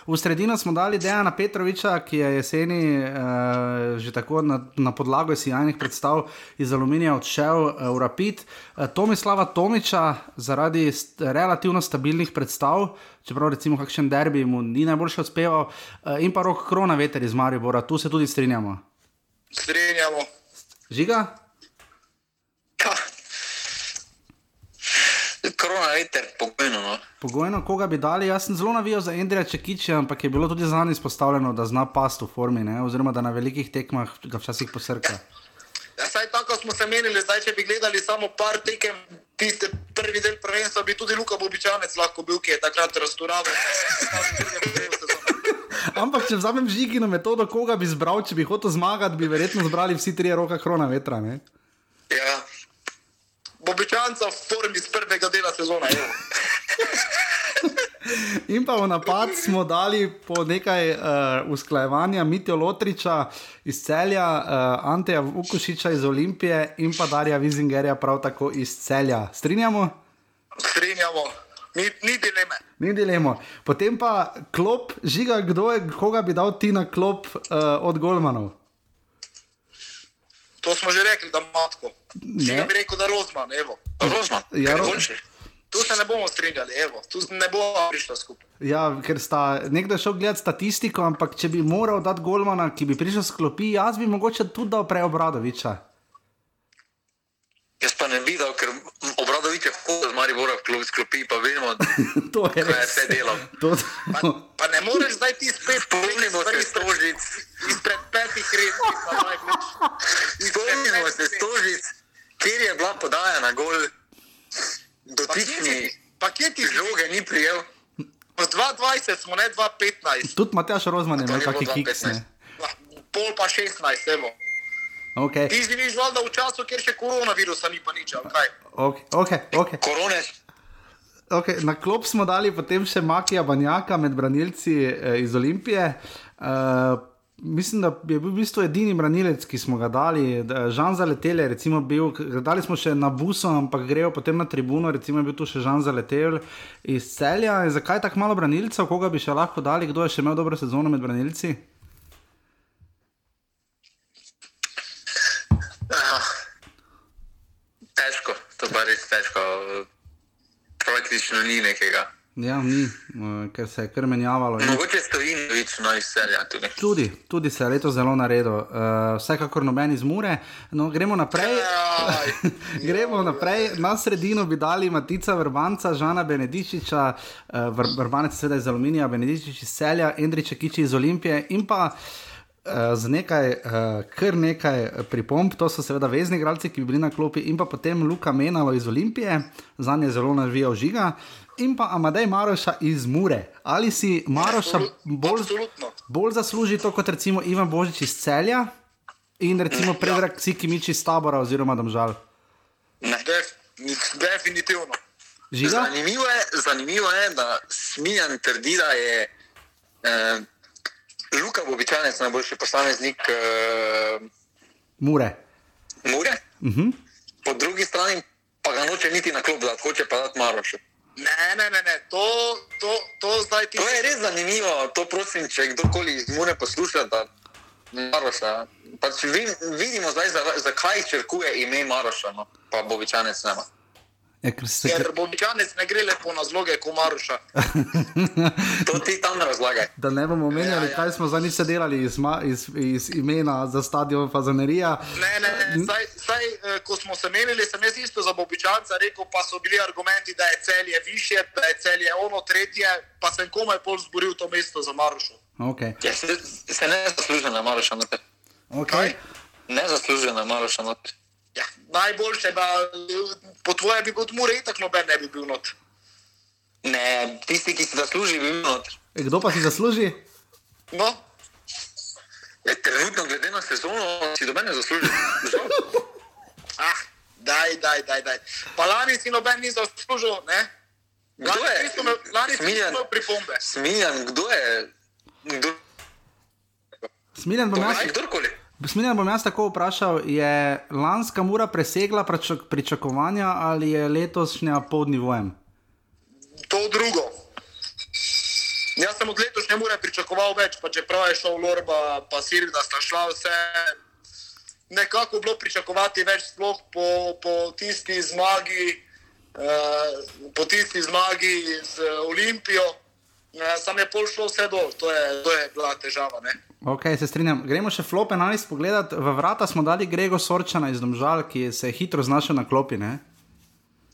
V sredino smo dali Dejana Petroviča, ki je jeseni uh, že tako na, na podlagu sjajnih predstav iz Aluminija odšel uh, v Rapid. Uh, Tomislava Tomiča zaradi st relativno stabilnih predstav, čeprav recimo kakšen derbi mu ni najboljši uspeval, uh, in pa rok krona veter iz Maribora, tu se tudi strinjamo. Strinjamo. Žiga? Korona je ter pogojno. No. Pogojno, koga bi dali? Jaz sem zelo navijal za Andrija Čekiča, ampak je bilo tudi njega izpostavljeno, da zna past v formi, ne? oziroma da na velikih tekmah ga včasih posrka. Ja, saj tako smo se menili, zdaj če bi gledali samo par tekem, tiste prvi del prvenstva, bi tudi Luka Bobičanec lahko bil, ki je takrat restauriral. Ampak, če vzamem žigino metodo, koga bi zbral, če bi hotel zmagati, bi verjetno zbrali vsi tri roka krona vetra. Ne? Ja. Bobičanca v formi iz prvega dela sezone. In pa v napad smo dali po nekaj uh, usklajevanja Mitijo Lotriča iz celja, uh, Anteja Vukošiča iz Olimpije in pa Darja Vizingerja prav tako iz celja. Strinjamo? Strinjamo. Ni, ni dileme. Ni dileme. Potem pa klop, žiga, kdo je, koga bi dal ti na klop uh, od Golmanov? To smo že rekli, da matko. Ne bi rekel, da Rozman, evo. Rozman, ja, ro Tu se ne bomo strinjali, evo. tu ne bomo prišli skupaj. Ja, ker sta nekdo šel gledati statistiko, ampak če bi moral dati Golmana, ki bi prišel sklopi, jaz bi mogoče tudi dal prej obradoviča. Jaz pa ne videl, ker obradovič je hodil z Maribora v klub sklopi, pa vemo, to je kaj vse delo. To... Pa, pa ne moreš zdaj ti spet spomnimo se stožic. Izpred petih let, spomnimo se stožic, kjer je bila podajana gol dotični. Pa kje ti žoge ni prijel? V 22 smo, ne 2-15. Tudi Matjaš Rozman je imel kakšne kiksne. Pol pa 16, evo. Okay. Ti živiš valjda v času, kjer še koronavirusa ni pa nič, kaj? Okay, okay, okay. Korone. Okay, na klop smo dali potem še Makija Banjaka med branilci eh, iz Olimpije. Uh, mislim, da je bil v bistvu edini branilec, ki smo ga dali. Žan za letele, recimo, bil, dali smo še na buso, ampak grejo potem na tribuno, recimo, je bil tu še Žan za letele iz celja. Zakaj tako malo branilcev, koga bi še lahko dali, kdo je še imel dobro sezono med branilci? Težko, to pa res težko. Praktično ni nekega. Ja, ni, ker se je kar menjavalo. Mogoče stoji več no iz celja. Tudi. Tudi, tudi se je leto zelo naredilo. Uh, vsekakor noben iz Mure. No, gremo naprej. gremo naprej. Na sredino bi dali Matica Vrbanca, Žana Benedičiča, uh, Vr Vrbanec seveda iz Aluminija, Benedičič iz celja, Endriče Kiči iz Olimpije in pa. Z nekaj, kar nekaj pripomb, to so seveda vezni igralci, ki bi bili na klopi, in pa potem Luka Menalo iz Olimpije, za njega zelo navijal žiga, in pa Amadej Maroša iz Mure. Ali si Maroša bolj, bolj zasluži to kot recimo Ivan Božič iz Celja in recimo ja. Predrag Sikimič iz Tabora oziroma Domžal? Ne, definitivno. Zanimivo je, zanimivo je, da Smiljan trdi, da je eh, Bobičanec najboljši posameznik eh, Mure. Mure? Uh mhm. -huh. po drugi strani pa ga noče niti na klub, da hoče pa dati Marošu. Ne, ne, ne, ne. To, to, to, ti... to je res zanimivo. To prosim, če kdorkoli iz Mune posluša, da Maroša. Pač vidimo zdaj, zakaj črkuje ime Maroša, no? pa Bovičanec nema. Ja, ker se ker... Bobičanec ne gre lepo na zloge, kot Maruša. to ti tam razlagaj. Da ne bomo omenjali, ja, ja. kaj smo za njih delali iz, iz, iz imena za stadion Fazanerija. Ne, ne, ne. Saj, saj, eh, ko smo se menili, sem jaz isto za Bobičanca rekel, pa so bili argumenti, da je celje više, da je celje ono tretje, pa sem komaj pol zboril to mesto za Maruša. Okay. Ja, se, se ne zasluži na Maruša. Okay. Ne zasluži na Maruša ja, najboljše, da po tvoje bi kot mure, tako noben ne bi bil not. Ne, tisti, ki si zasluži, bi bil not. E, kdo pa si zasluži? No. E, trenutno, glede na sezono, si doben ne zasluži. ah, daj, daj, daj, daj. Pa lani si noben ni zaslužil, ne? Kdo je? Lani si imel pripombe. Smiljan, kdo je? Kdo? Smiljan bom jaz. Kdorkoli. Smiljan bom jaz tako vprašal, je lanska mura presegla pričakovanja ali je letošnja pod nivojem? To drugo. Jaz sem od letošnje mure pričakoval več, pa čeprav je šel Lorba, pa Sirk, da sta šla vse. Nekako bilo pričakovati več, sploh po, po tisti zmagi, uh, po tisti zmagi z Olimpijo. Uh, sam je pol šlo vse dol, to je, to je bila težava. Ne? Ok, se strinjam. Gremo še flop 11 pogledat. V vrata smo dali Grego Sorčana iz Domžal, ki se je hitro znašel na klopi. Ne?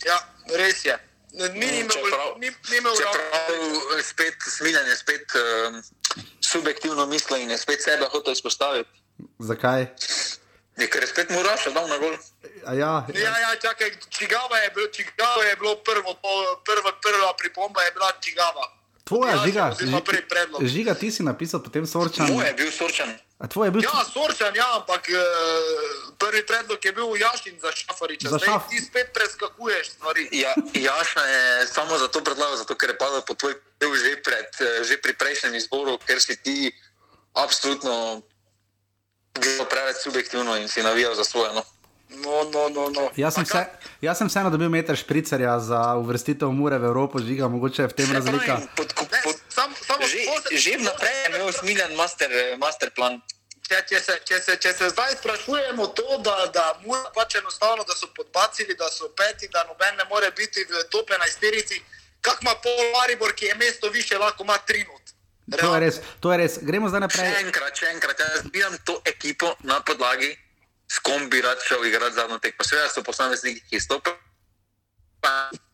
Ja, res je. Ni imel prav, spet smiljanje, spet um, subjektivno misli in je spet sebe hotel izpostaviti. Zakaj? Je, ker je spet moral še dal na gol. Ja, ja, ja čakaj, čigava je, bil, čigava je bilo prvo, to, prva, prva pripomba, je bila čigava. Tvoja, ja, žiga, žiga, ti si napisal potem sorčan. Tvoj je bil sorčan. Je bil... Ja, sorčan, ja, ampak uh, prvi predlog je bil Jašin za Šafariča. Za šaf... Ti spet preskakuješ stvari. Ja, Jaša je samo zato predlagal, zato ker je padel po tvoj del že, pred, eh, že pri prejšnjem izboru, ker si ti absolutno gledal preveč subjektivno in si navijal za svoje. No. No, no, no, no. Jaz, sem vse, jaz sem vseeno dobil meter špricerja za uvrstitev Mure v Evropo, žiga, mogoče v tem razlika. Že vnaprej je imel smiljen master, master plan. Če, če, se, če, se, če se zdaj sprašujemo to, da, da, pač da so podbacili, da so peti, da noben ne more biti v tope na isterici, kak ima pol Maribor, ki je mesto više, lahko ima tri minute. To je res, to je res. Gremo zdaj naprej. Še enkrat, še enkrat, jaz zbijam to ekipo na podlagi s kom bi rad šel igrati zadnjo tekmo. Seveda so posamezniki, ki stopijo.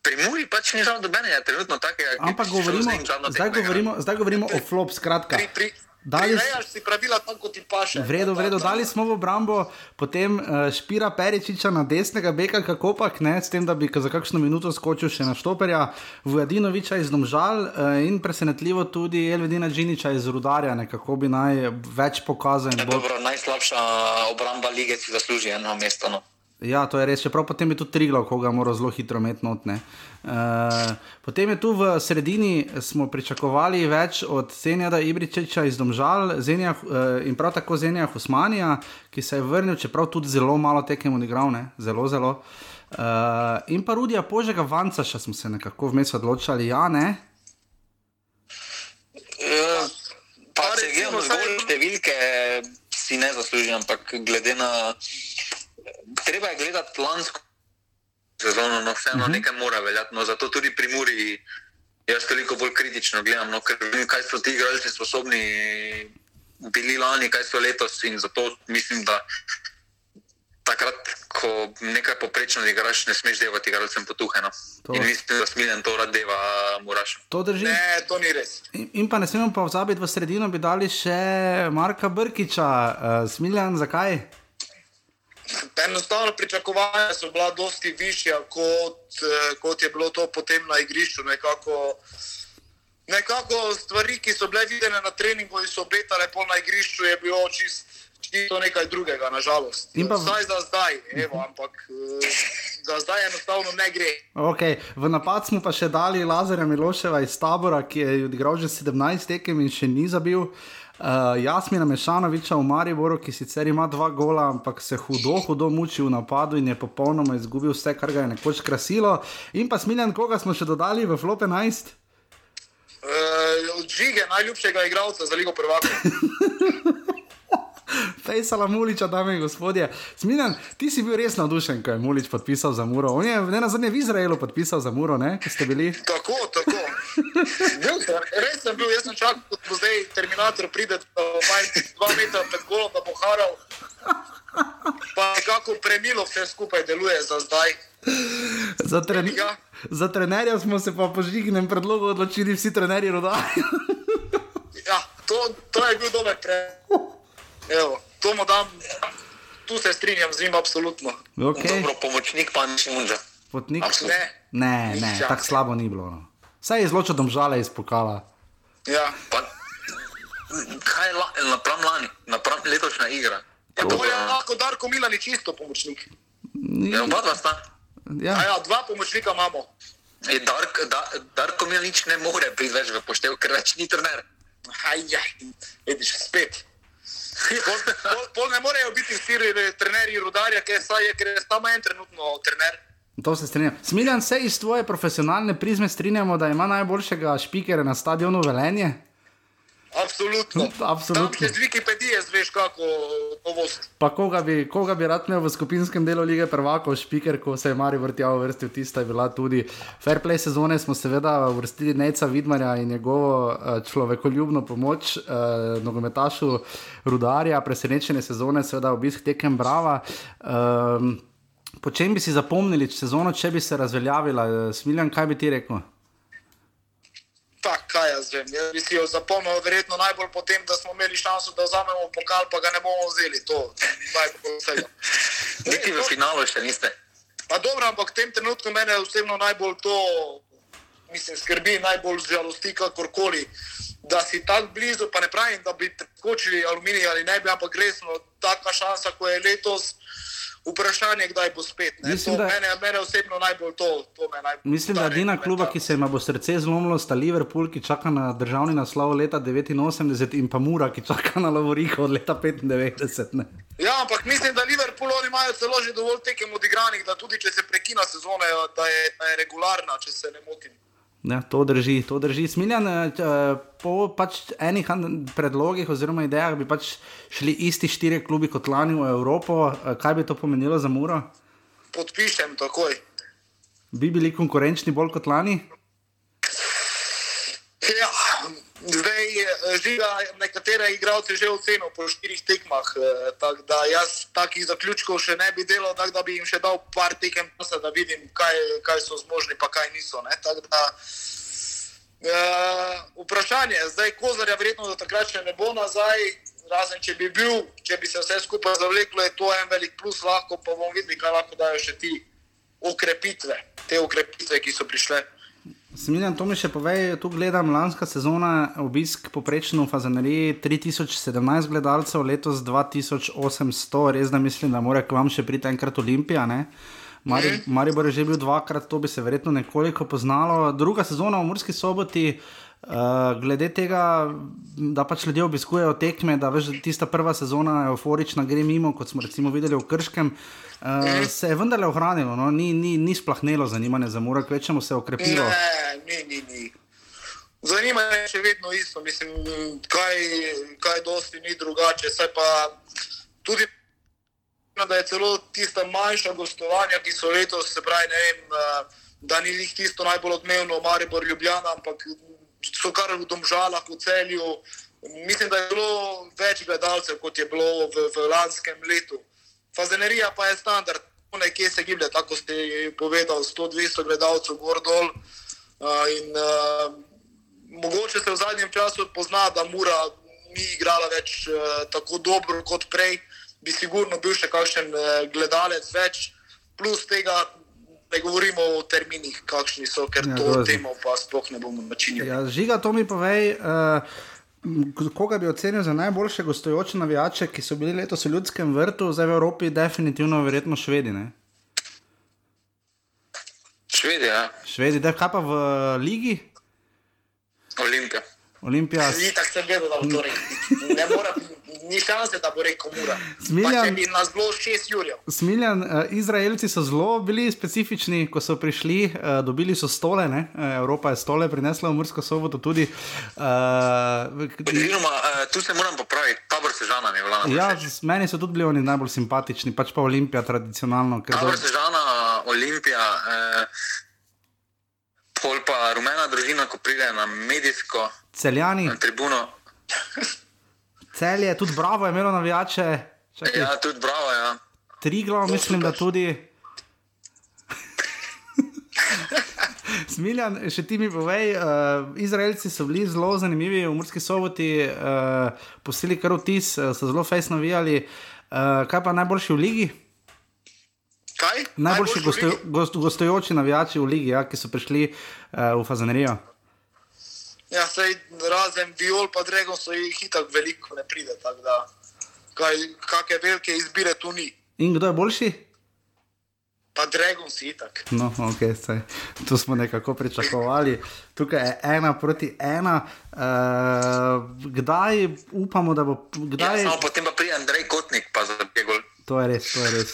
Pri Muri pač ni žal dobenega, trenutno takega. Ampak govorimo, zdaj, govorimo, zdaj govorimo o flop, skratka. Pri, pri, Dali si pravila tako, kot ti paše. Vredo, vredo, dali smo v obrambo, potem uh, Špira Peričiča na desnega beka, kako pa ne, s tem, da bi za kakšno minuto skočil še na štoperja, Vujadinoviča iz Domžal uh, in presenetljivo tudi Elvedina Džiniča iz Rudarja, nekako bi naj več pokazal. Ja, dobro, najslabša obramba lige si zasluži eno mesto. No. Ja, to je res, čeprav potem je tudi Triglav, ko ga mora zelo hitro metno notne. Uh, potem je tu v sredini, smo pričakovali več od Zenjada Ibričeča iz Domžal Zenja, uh, in prav tako Zenja Husmanija, ki se je vrnil, čeprav tudi zelo malo tekem odigral, ne? zelo, zelo. Uh, in pa Rudija Požega Vanca, še smo se nekako vmes odločali, ja, ne? Uh, pa če gledamo zgolj številke, si ne zaslužim, ampak glede na treba je gledati lansko sezono, no vseeno uh mhm. -huh. nekaj mora veljati. No, zato tudi pri Muri jaz toliko bolj kritično gledam, no, ker vem, kaj so ti igralci sposobni bili lani, kaj so letos in zato mislim, da. Takrat, ko nekaj poprečno igraš, ne smeš delati igralcem potuhe. No. In mislim, da smiljen to rad deva, moraš. To drži. Ne, to ni res. In, in pa ne smemo pa vzabiti v sredino, bi dali še Marka Brkiča. Uh, smiljen, zakaj? Enostavno pričakovanja so bila dosti višja, kot, eh, kot je bilo to potem na igrišču. Nekako, nekako stvari, ki so bile videne na treningu in so obetale pol na igrišču, je bilo čisto čist nekaj drugega, nažalost. Pa... Zdaj za zdaj, evo, ampak. Uh... za zdaj enostavno ne gre. Okay. V napad smo pa še dali Lazarja Miloševa iz tabora, ki je odigral že 17 tekem in še ni zabil. Uh, Jasmina Mešanoviča v Mariboru, ki sicer ima dva gola, ampak se hudo, hudo muči v napadu in je popolnoma izgubil vse, kar ga je nekoč krasilo. In pa smiljen, koga smo še dodali v Flop 11? Uh, Žige, najljubšega igralca za Ligo Prvaka. Fejsala Muliča, dame in gospodje. Smiljan, ti si bil res navdušen, ko je Mulič podpisal za Muro. On je ne na zadnje v Izraelu podpisal za Muro, ne? Ko ste bili. Tako, tako. Res sem bil, jaz sem čakal, da bo zdaj Terminator pride dva metra pred golom, da bo haral. Pa nekako premilo vse skupaj deluje za zdaj. Za, tren za trenerja smo se pa po žignem predlogu odločili vsi trenerji rodali. ja, to, to je bil dober predlog. To mu dam, tu se strinjam z njim, absolutno. Okay. Dobro, pomočnik pa ni šmunža. Potnik, ne, ne, ne tako slabo ni bilo. No. Vse je zelo čudom žale izpokala. Ja. Pa, kaj je la, napram lani, napram letošnja igra? Ja, to je lahko Darko Milan, čisto pomočnik. Ni... Ja, oba dva sta. Ja. Ja, dva pomočnika imamo. E, Dark, da, Darko Milan nič ne more priti več v poštev, ker več ni trener. Ajaj, vidiš, spet. Pol, pol, pol ne morejo biti vsi trenerji rudarja, ker je, ker je samo en trenutno trener. To se strinjam. Smiljan se iz tvoje profesionalne prizme strinjamo, da ima najboljšega špikera na stadionu Velenje. Absolutno. Absolutno. Tam z Wikipedije zveš, kako novost. Pa koga bi, koga bi rad imel v skupinskem delu lige prvakov, špiker, ko se je Mari vrtjal v vrsti, tista je bila tudi. Fair play sezone smo seveda vrstili Neca Vidmarja in njegovo uh, človekoljubno pomoč uh, nogometašu Rudarja, presenečene sezone, seveda obisk tekem Brava. Um, po čem bi si zapomnili sezono, če bi se razveljavila? Smiljan, kaj bi ti rekel? Tak, kaj jaz vem. Jaz bi si jo zapomnil, verjetno najbolj potem, da smo imeli šanso, da vzamemo pokal, pa ga ne bomo vzeli. To je najbolj vsega. Niti v finalu še niste. Pa dobro, ampak v tem trenutku mene osebno najbolj to, mislim, skrbi, najbolj žalosti, kakorkoli. Da si tako blizu, pa ne pravim, da bi skočili aluminij ali ne bi, ampak resno, taka šansa, ko je letos vprašanje, kdaj bo spet. Mislim, to, da, mene, mene osebno najbolj to. to najbolj mislim, da edina kluba, ki se jim bo srce zlomilo, sta Liverpool, ki čaka na državni naslov leta 89 in pa Mura, ki čaka na Lovoriko od leta 95. Ne. Ja, ampak mislim, da Liverpool imajo celo že dovolj tekem odigranih, da tudi če se prekina sezone, da je, da je regularna, če se ne motim. Ja, to drži, to drži. Smiljan, eh, po pač enih predlogih oziroma idejah bi pač šli isti štiri klubi kot lani v Evropo. Eh, kaj bi to pomenilo za Muro? Podpišem takoj. Bi bili konkurenčni bolj kot lani? Ja, zdaj žiga nekatere igralce že ocenil po štirih tekmah. Eh, tak, da jaz takih zaključkov še ne bi delal, tak, da bi jim še dal par tekem časa, da vidim, kaj, kaj so zmožni, pa kaj niso. Uh, vprašanje je, zdaj Kozarja verjetno do takrat še ne bo nazaj, razen če bi bil, če bi se vse skupaj zavleklo, je to en velik plus, lahko pa bomo videli, kaj lahko dajo še ti ukrepitve, te ukrepitve, ki so prišle. Smiljan, to mi še povej, tu gledam lanska sezona, obisk poprečno v Fazaneriji 3017 gledalcev, letos 2800, res da mislim, da mora k vam še priti enkrat Olimpija. Ne? Mari, mhm. Maribor je že bil dvakrat, to bi se verjetno nekoliko poznalo. Druga sezona v Murski soboti, uh, glede tega, da pač ljudje obiskujejo tekme, da veš, tista prva sezona je euforična, gre mimo, kot smo recimo videli v Krškem. Uh, Uh, se je vendarle ohranilo, no? ni, ni, ni splahnelo zanimanje za Mura, kvečemu se je okrepilo. Ne, ni, ni, ni. Zanimanje je še vedno isto, mislim, kaj, kaj dosti ni drugače. Saj pa tudi, da je celo tista manjša gostovanja, ki so letos, se pravi, ne vem, da ni jih tisto najbolj odmevno, Maribor, Ljubljana, ampak so kar v domžalah, v celju. Mislim, da je bilo več gledalcev, kot je bilo v, v lanskem letu. Fazenerija pa je standard, nekje se giblje, tako ste povedali, 100-200 gledalcev, gor dol. Uh, in, uh, mogoče se v zadnjem času pozna, da Mura ni igrala več uh, tako dobro kot prej, bi sigurno bil še kakšen uh, gledalec več, plus tega. Ne govorimo o terminih, kakšni so, ker ja, to temo pa sploh ne bomo načinili. Ja, žiga, to mi povej. Uh... Koga bi ocenil za najboljše gostujoče navijače, ki so bili letos v ljudskem vrtu, zdaj v Evropi, definitivno, verjetno švedi? Ne? Švedi, ja. Švedi, da kaj pa v ligi? Olimpija. Olimpija. Ni tako se vedel, da bo to rekel. Ne more, ni šanse, da bo rekel mura. Smiljan, bi nas bilo šest jurjev. Smiljan, uh, Izraelci so zelo bili specifični, ko so prišli, uh, dobili so stole, ne? Evropa je stole prinesla v Mursko soboto tudi. Oziroma, uh, tu se moram popraviti, tabor sežana je vlada. Ja, meni so tudi bili oni najbolj simpatični, pač pa Olimpija tradicionalno. Tabor do... sežana, Olimpija. Uh, Pol pa rumena družina, ko pride na medijsko. Celjani. Na tribuno. Cel je tudi bravo, je imelo navijače. Čakaj. Ja, tudi bravo. Ja. Tri glav, mislim, da tudi. Smiljan, še ti mi povej, uh, Izraelci so bili zelo zanimivi v Murski soboti, uh, posili kar vtis, uh, so zelo fejs navijali. Uh, kaj pa najboljši v ligi? Kaj? Najboljši gostujo, gost, gostujoči navijači v ligi, ja, ki so prišli uh, v Fazanerijo. Ja, sej, razen viol, pa drego so jih hitro veliko ne pride. Kakšne velike izbire tu ni. In kdo je boljši? Pa Dragon si itak. No, ok, sej. to smo nekako pričakovali. Tukaj je ena proti ena. Uh, kdaj upamo, da bo. Kdaj... Ja, potem pa pride Andrej Kotnik, pa za. To je res, to je res.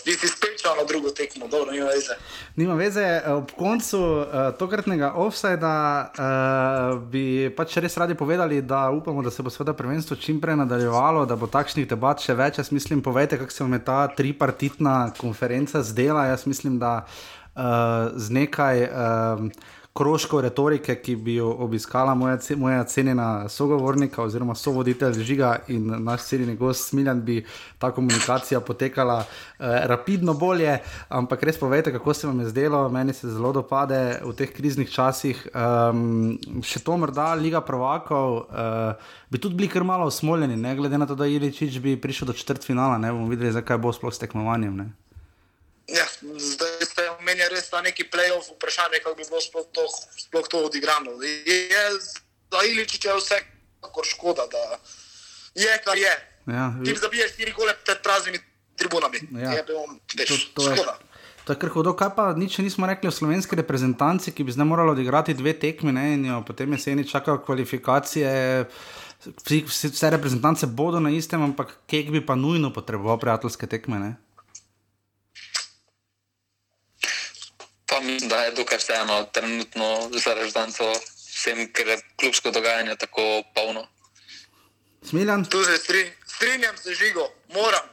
Ti si spet šel na drugo tekmo, dobro, nima veze. Nima veze, ob koncu uh, tokratnega offsajda uh, bi pač res radi povedali, da upamo, da se bo seveda prvenstvo čim prej nadaljevalo, da bo takšnih debat še več. Jaz mislim, povejte, kako se vam je ta tripartitna konferenca zdela. Jaz mislim, da uh, z nekaj. Uh, kroško retorike, ki bi jo obiskala moja, moja cenjena sogovornika oziroma sovoditelj Žiga in naš cenjeni gost Smiljan, bi ta komunikacija potekala eh, rapidno bolje. Ampak res povejte, kako se vam je zdelo, meni se zelo dopade v teh kriznih časih. Um, še to morda Liga Provakov. Uh, Bi tudi bili kar malo osmoljeni, ne glede na to, da je Iličič prišel do četrt finala, ne bomo videli, zakaj bo sploh s tekmovanjem. Ne? Ja, zdaj ste omenjali res ta neki playoff, vprašanje, kako bi bilo sploh to, sploh to odigrano. Je za Iličiča vse, kako škoda, da je, kar je. Ja, Ti zabiješ štiri gole pred praznimi tribunami. Ja, je bilo, veš, to, to škoda. To je kar hudo, kaj pa nič nismo rekli o slovenski reprezentanci, ki bi zdaj morali odigrati dve tekmi, ne, in jo potem jeseni čakajo kvalifikacije. Vsi, vse reprezentance bodo na istem, ampak kek bi pa nujno potreboval prijateljske tekme. Ne? Mislim, da je dokaj vseeno trenutno za reždanco vsem, ker je klubsko dogajanje tako polno. Smiljan? Tu se stri, strinjam se žigo, moram.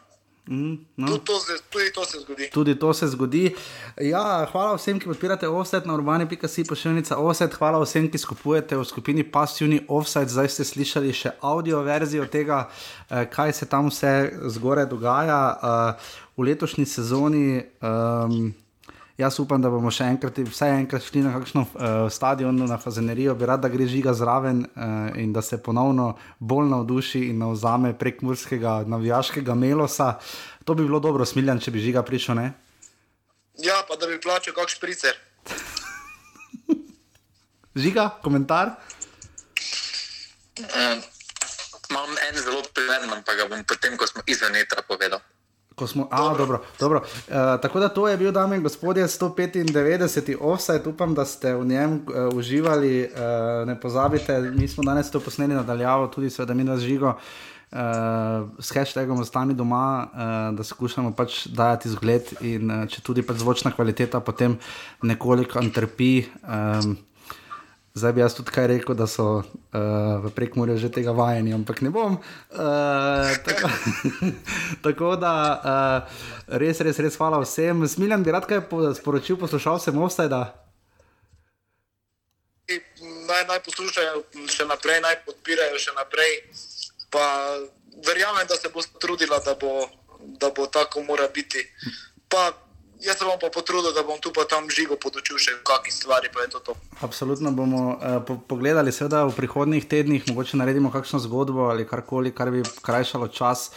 Mm, no. tudi, to se, tudi to se zgodi. Tudi to se zgodi. Ja, hvala vsem, ki podpirate offset na urbani.si pošiljnica offset. Hvala vsem, ki skupujete v skupini Passivni offset. Zdaj ste slišali še audio verzijo tega, eh, kaj se tam vse zgore dogaja uh, v letošnji sezoni. Um, Jaz upam, da bomo še enkrat, vsaj enkrat šli na kakšno uh, stadion, na Fazenerijo, bi rad, da gre žiga zraven uh, in da se ponovno bolj navduši in navzame prek murskega navijaškega melosa. To bi bilo dobro, smiljan, če bi žiga prišel. Ne? Ja, pa da bi plačal kakšen špricer. žiga, komentar. Um, imam en zelo primeren, pa ga bom potem, ko smo izven etra povedal. Smo, a, dobro. Dobro, dobro. Uh, tako da to je bil, dame in gospodje, 195. offset, upam, da ste v njem uh, uživali. Uh, ne pozabite, mi smo danes to posneli nadaljavo, tudi seveda mi nas žigo. Uh, s hashtagom ostani doma, uh, da skušamo pač dajati zgled, in uh, če tudi pač zvočna kvaliteta potem nekoliko trpi. Um, Zdaj bi jaz tudi kaj rekel, da so uh, v prekmurju že tega vajeni, ampak ne bom. Uh, tako, tako da uh, res, res, res hvala vsem. Smiljan bi rad kaj sporočil, poslušal sem vse. Naj, naj poslušajo še naprej, naj podpirajo še naprej. Pa verjamem, da se bo trudila, da bo, da bo tako mora biti. Pa Jaz se bom pa potrudil, da bom tu pa tam živo podočil še kakšne stvari. To. Absolutno bomo uh, po pogledali, seveda v prihodnih tednih, mogoče naredimo kakšno zgodbo ali karkoli, kar bi krajšalo čas.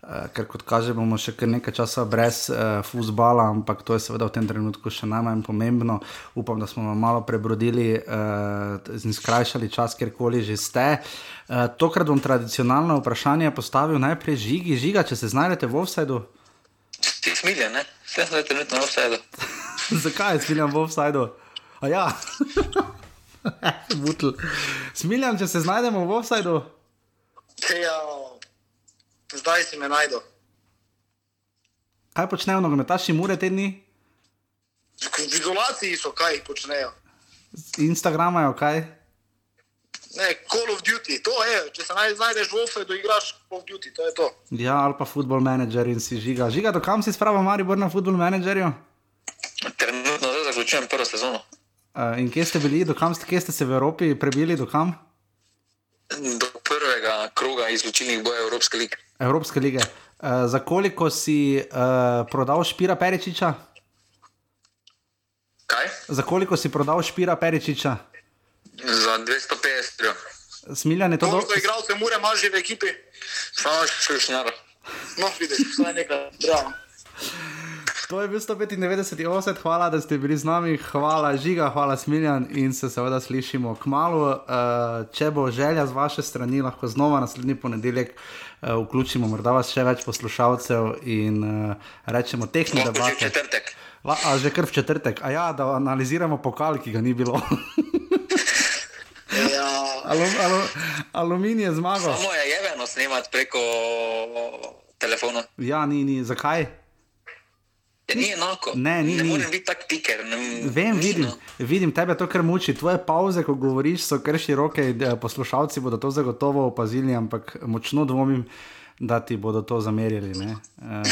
Uh, ker kot kaže, bomo še kar nekaj časa brez uh, futbola, ampak to je seveda v tem trenutku še najmanj pomembno. Upam, da smo malo prebrodili uh, in skrajšali čas, kjerkoli že ste. Uh, tokrat bom tradicionalno vprašanje postavil najprej žigi. Žiga, če se znajdete v offsetu. Ti smilje, ne? Vse zdaj trenutno v offsetu. Zakaj je smiljan v offsajdu? A ja, butl. Smiljan, če se znajdemo v offsajdu. Ja, zdaj si me najdu. Kaj počnejo nogometaši mure te dni? V izolaciji so, kaj počnejo. Instagramajo, kaj? Ne, Call of Duty, to je, če se naj, znajdeš v offsajdu, igraš Call of Duty, to je to. Ja, ali pa football manager in si žiga. Žiga, do kam si spravo Maribor na football managerju? Trenutno zdaj zaključujem prvo sezono. Uh, in kje ste bili, do kam ste, kje ste se v Evropi prebili, do kam? Do prvega kroga izločilnih bojev Evropske lige. Evropske lige. Uh, za koliko si uh, prodal Špira Peričiča? Kaj? Za koliko si prodal Špira Peričiča? Za 250 evrov. Smiljan je to Dobro, dobro. igralce mure imaš že v ekipi. Samo še šušnjar. No, vidiš, vsaj nekaj. Bravo. To je bil 195 offset, hvala, da ste bili z nami, hvala Žiga, hvala Smiljan in se seveda slišimo k malu. Uh, če bo želja z vaše strani, lahko znova naslednji ponedeljek uh, vključimo, morda vas še več poslušalcev in uh, rečemo tehnično Lahko že v debate. četrtek. La, a že kar v četrtek, a ja, da analiziramo pokal, ki ga ni bilo. Ja, Alu, alu, aluminij je zmagal. Samo je jeveno snemati preko telefona. Ja, ni, ni, zakaj? Ja, ni enako. Ne, ni, ne ni. morem biti tak piker. Ne, Vem, ni, vidim, no. vidim, tebe to kar muči. Tvoje pauze, ko govoriš, so kar široke. eh, Poslušalci bodo to zagotovo opazili, ampak močno dvomim, da ti bodo to zamerili. ne. Eh,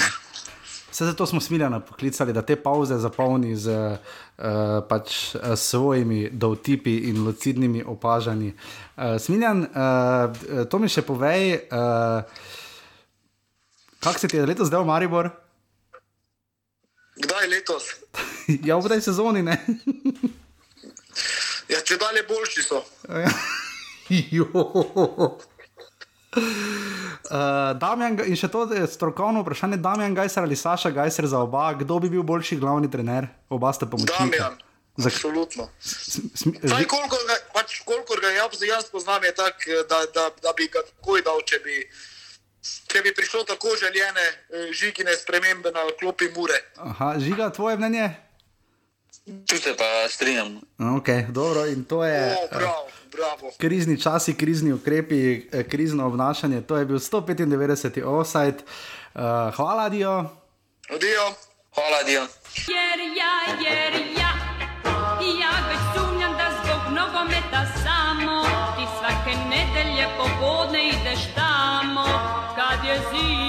Vse zato smo smiljeno poklicali, da te pauze zapolni z uh, pač, uh, svojimi dovtipi in lucidnimi opažanji. Uh, Smiljan, uh, to mi še povej, uh, kako se ti je letos zdel Maribor? kdaj letos? ja, v tej sezoni ne. Ja, če dalje boljši so. Jo. Uh, Damjan, in še to je strokovno vprašanje, Damjan Gajser ali Saša Gajser za oba, kdo bi bil boljši glavni trener? Oba sta pomočnika. Damjan, Zak- absolutno. Sm- Saj, ži- koliko ga, pač, kolikor ga jaz, jaz poznam, je tak, da, da, da bi ga takoj dal, če bi, če bi prišlo tako željene eh, žigine spremembe na klopi mure. Aha, žiga, tvoje mnenje? Tu se pa strinjam. Ok, dobro, in to je. O, eh, prav, Bravo. Krizni časi, krizni ukrepi, eh, krizno obnašanje. To je bil 195. offside. Uh, hvala, Dio. Odijo. Hvala, Dio. Jer ja, jer ja, ja već sumnjam da zbog nogometa samo ti svake nedelje popodne ideš tamo, kad je zima.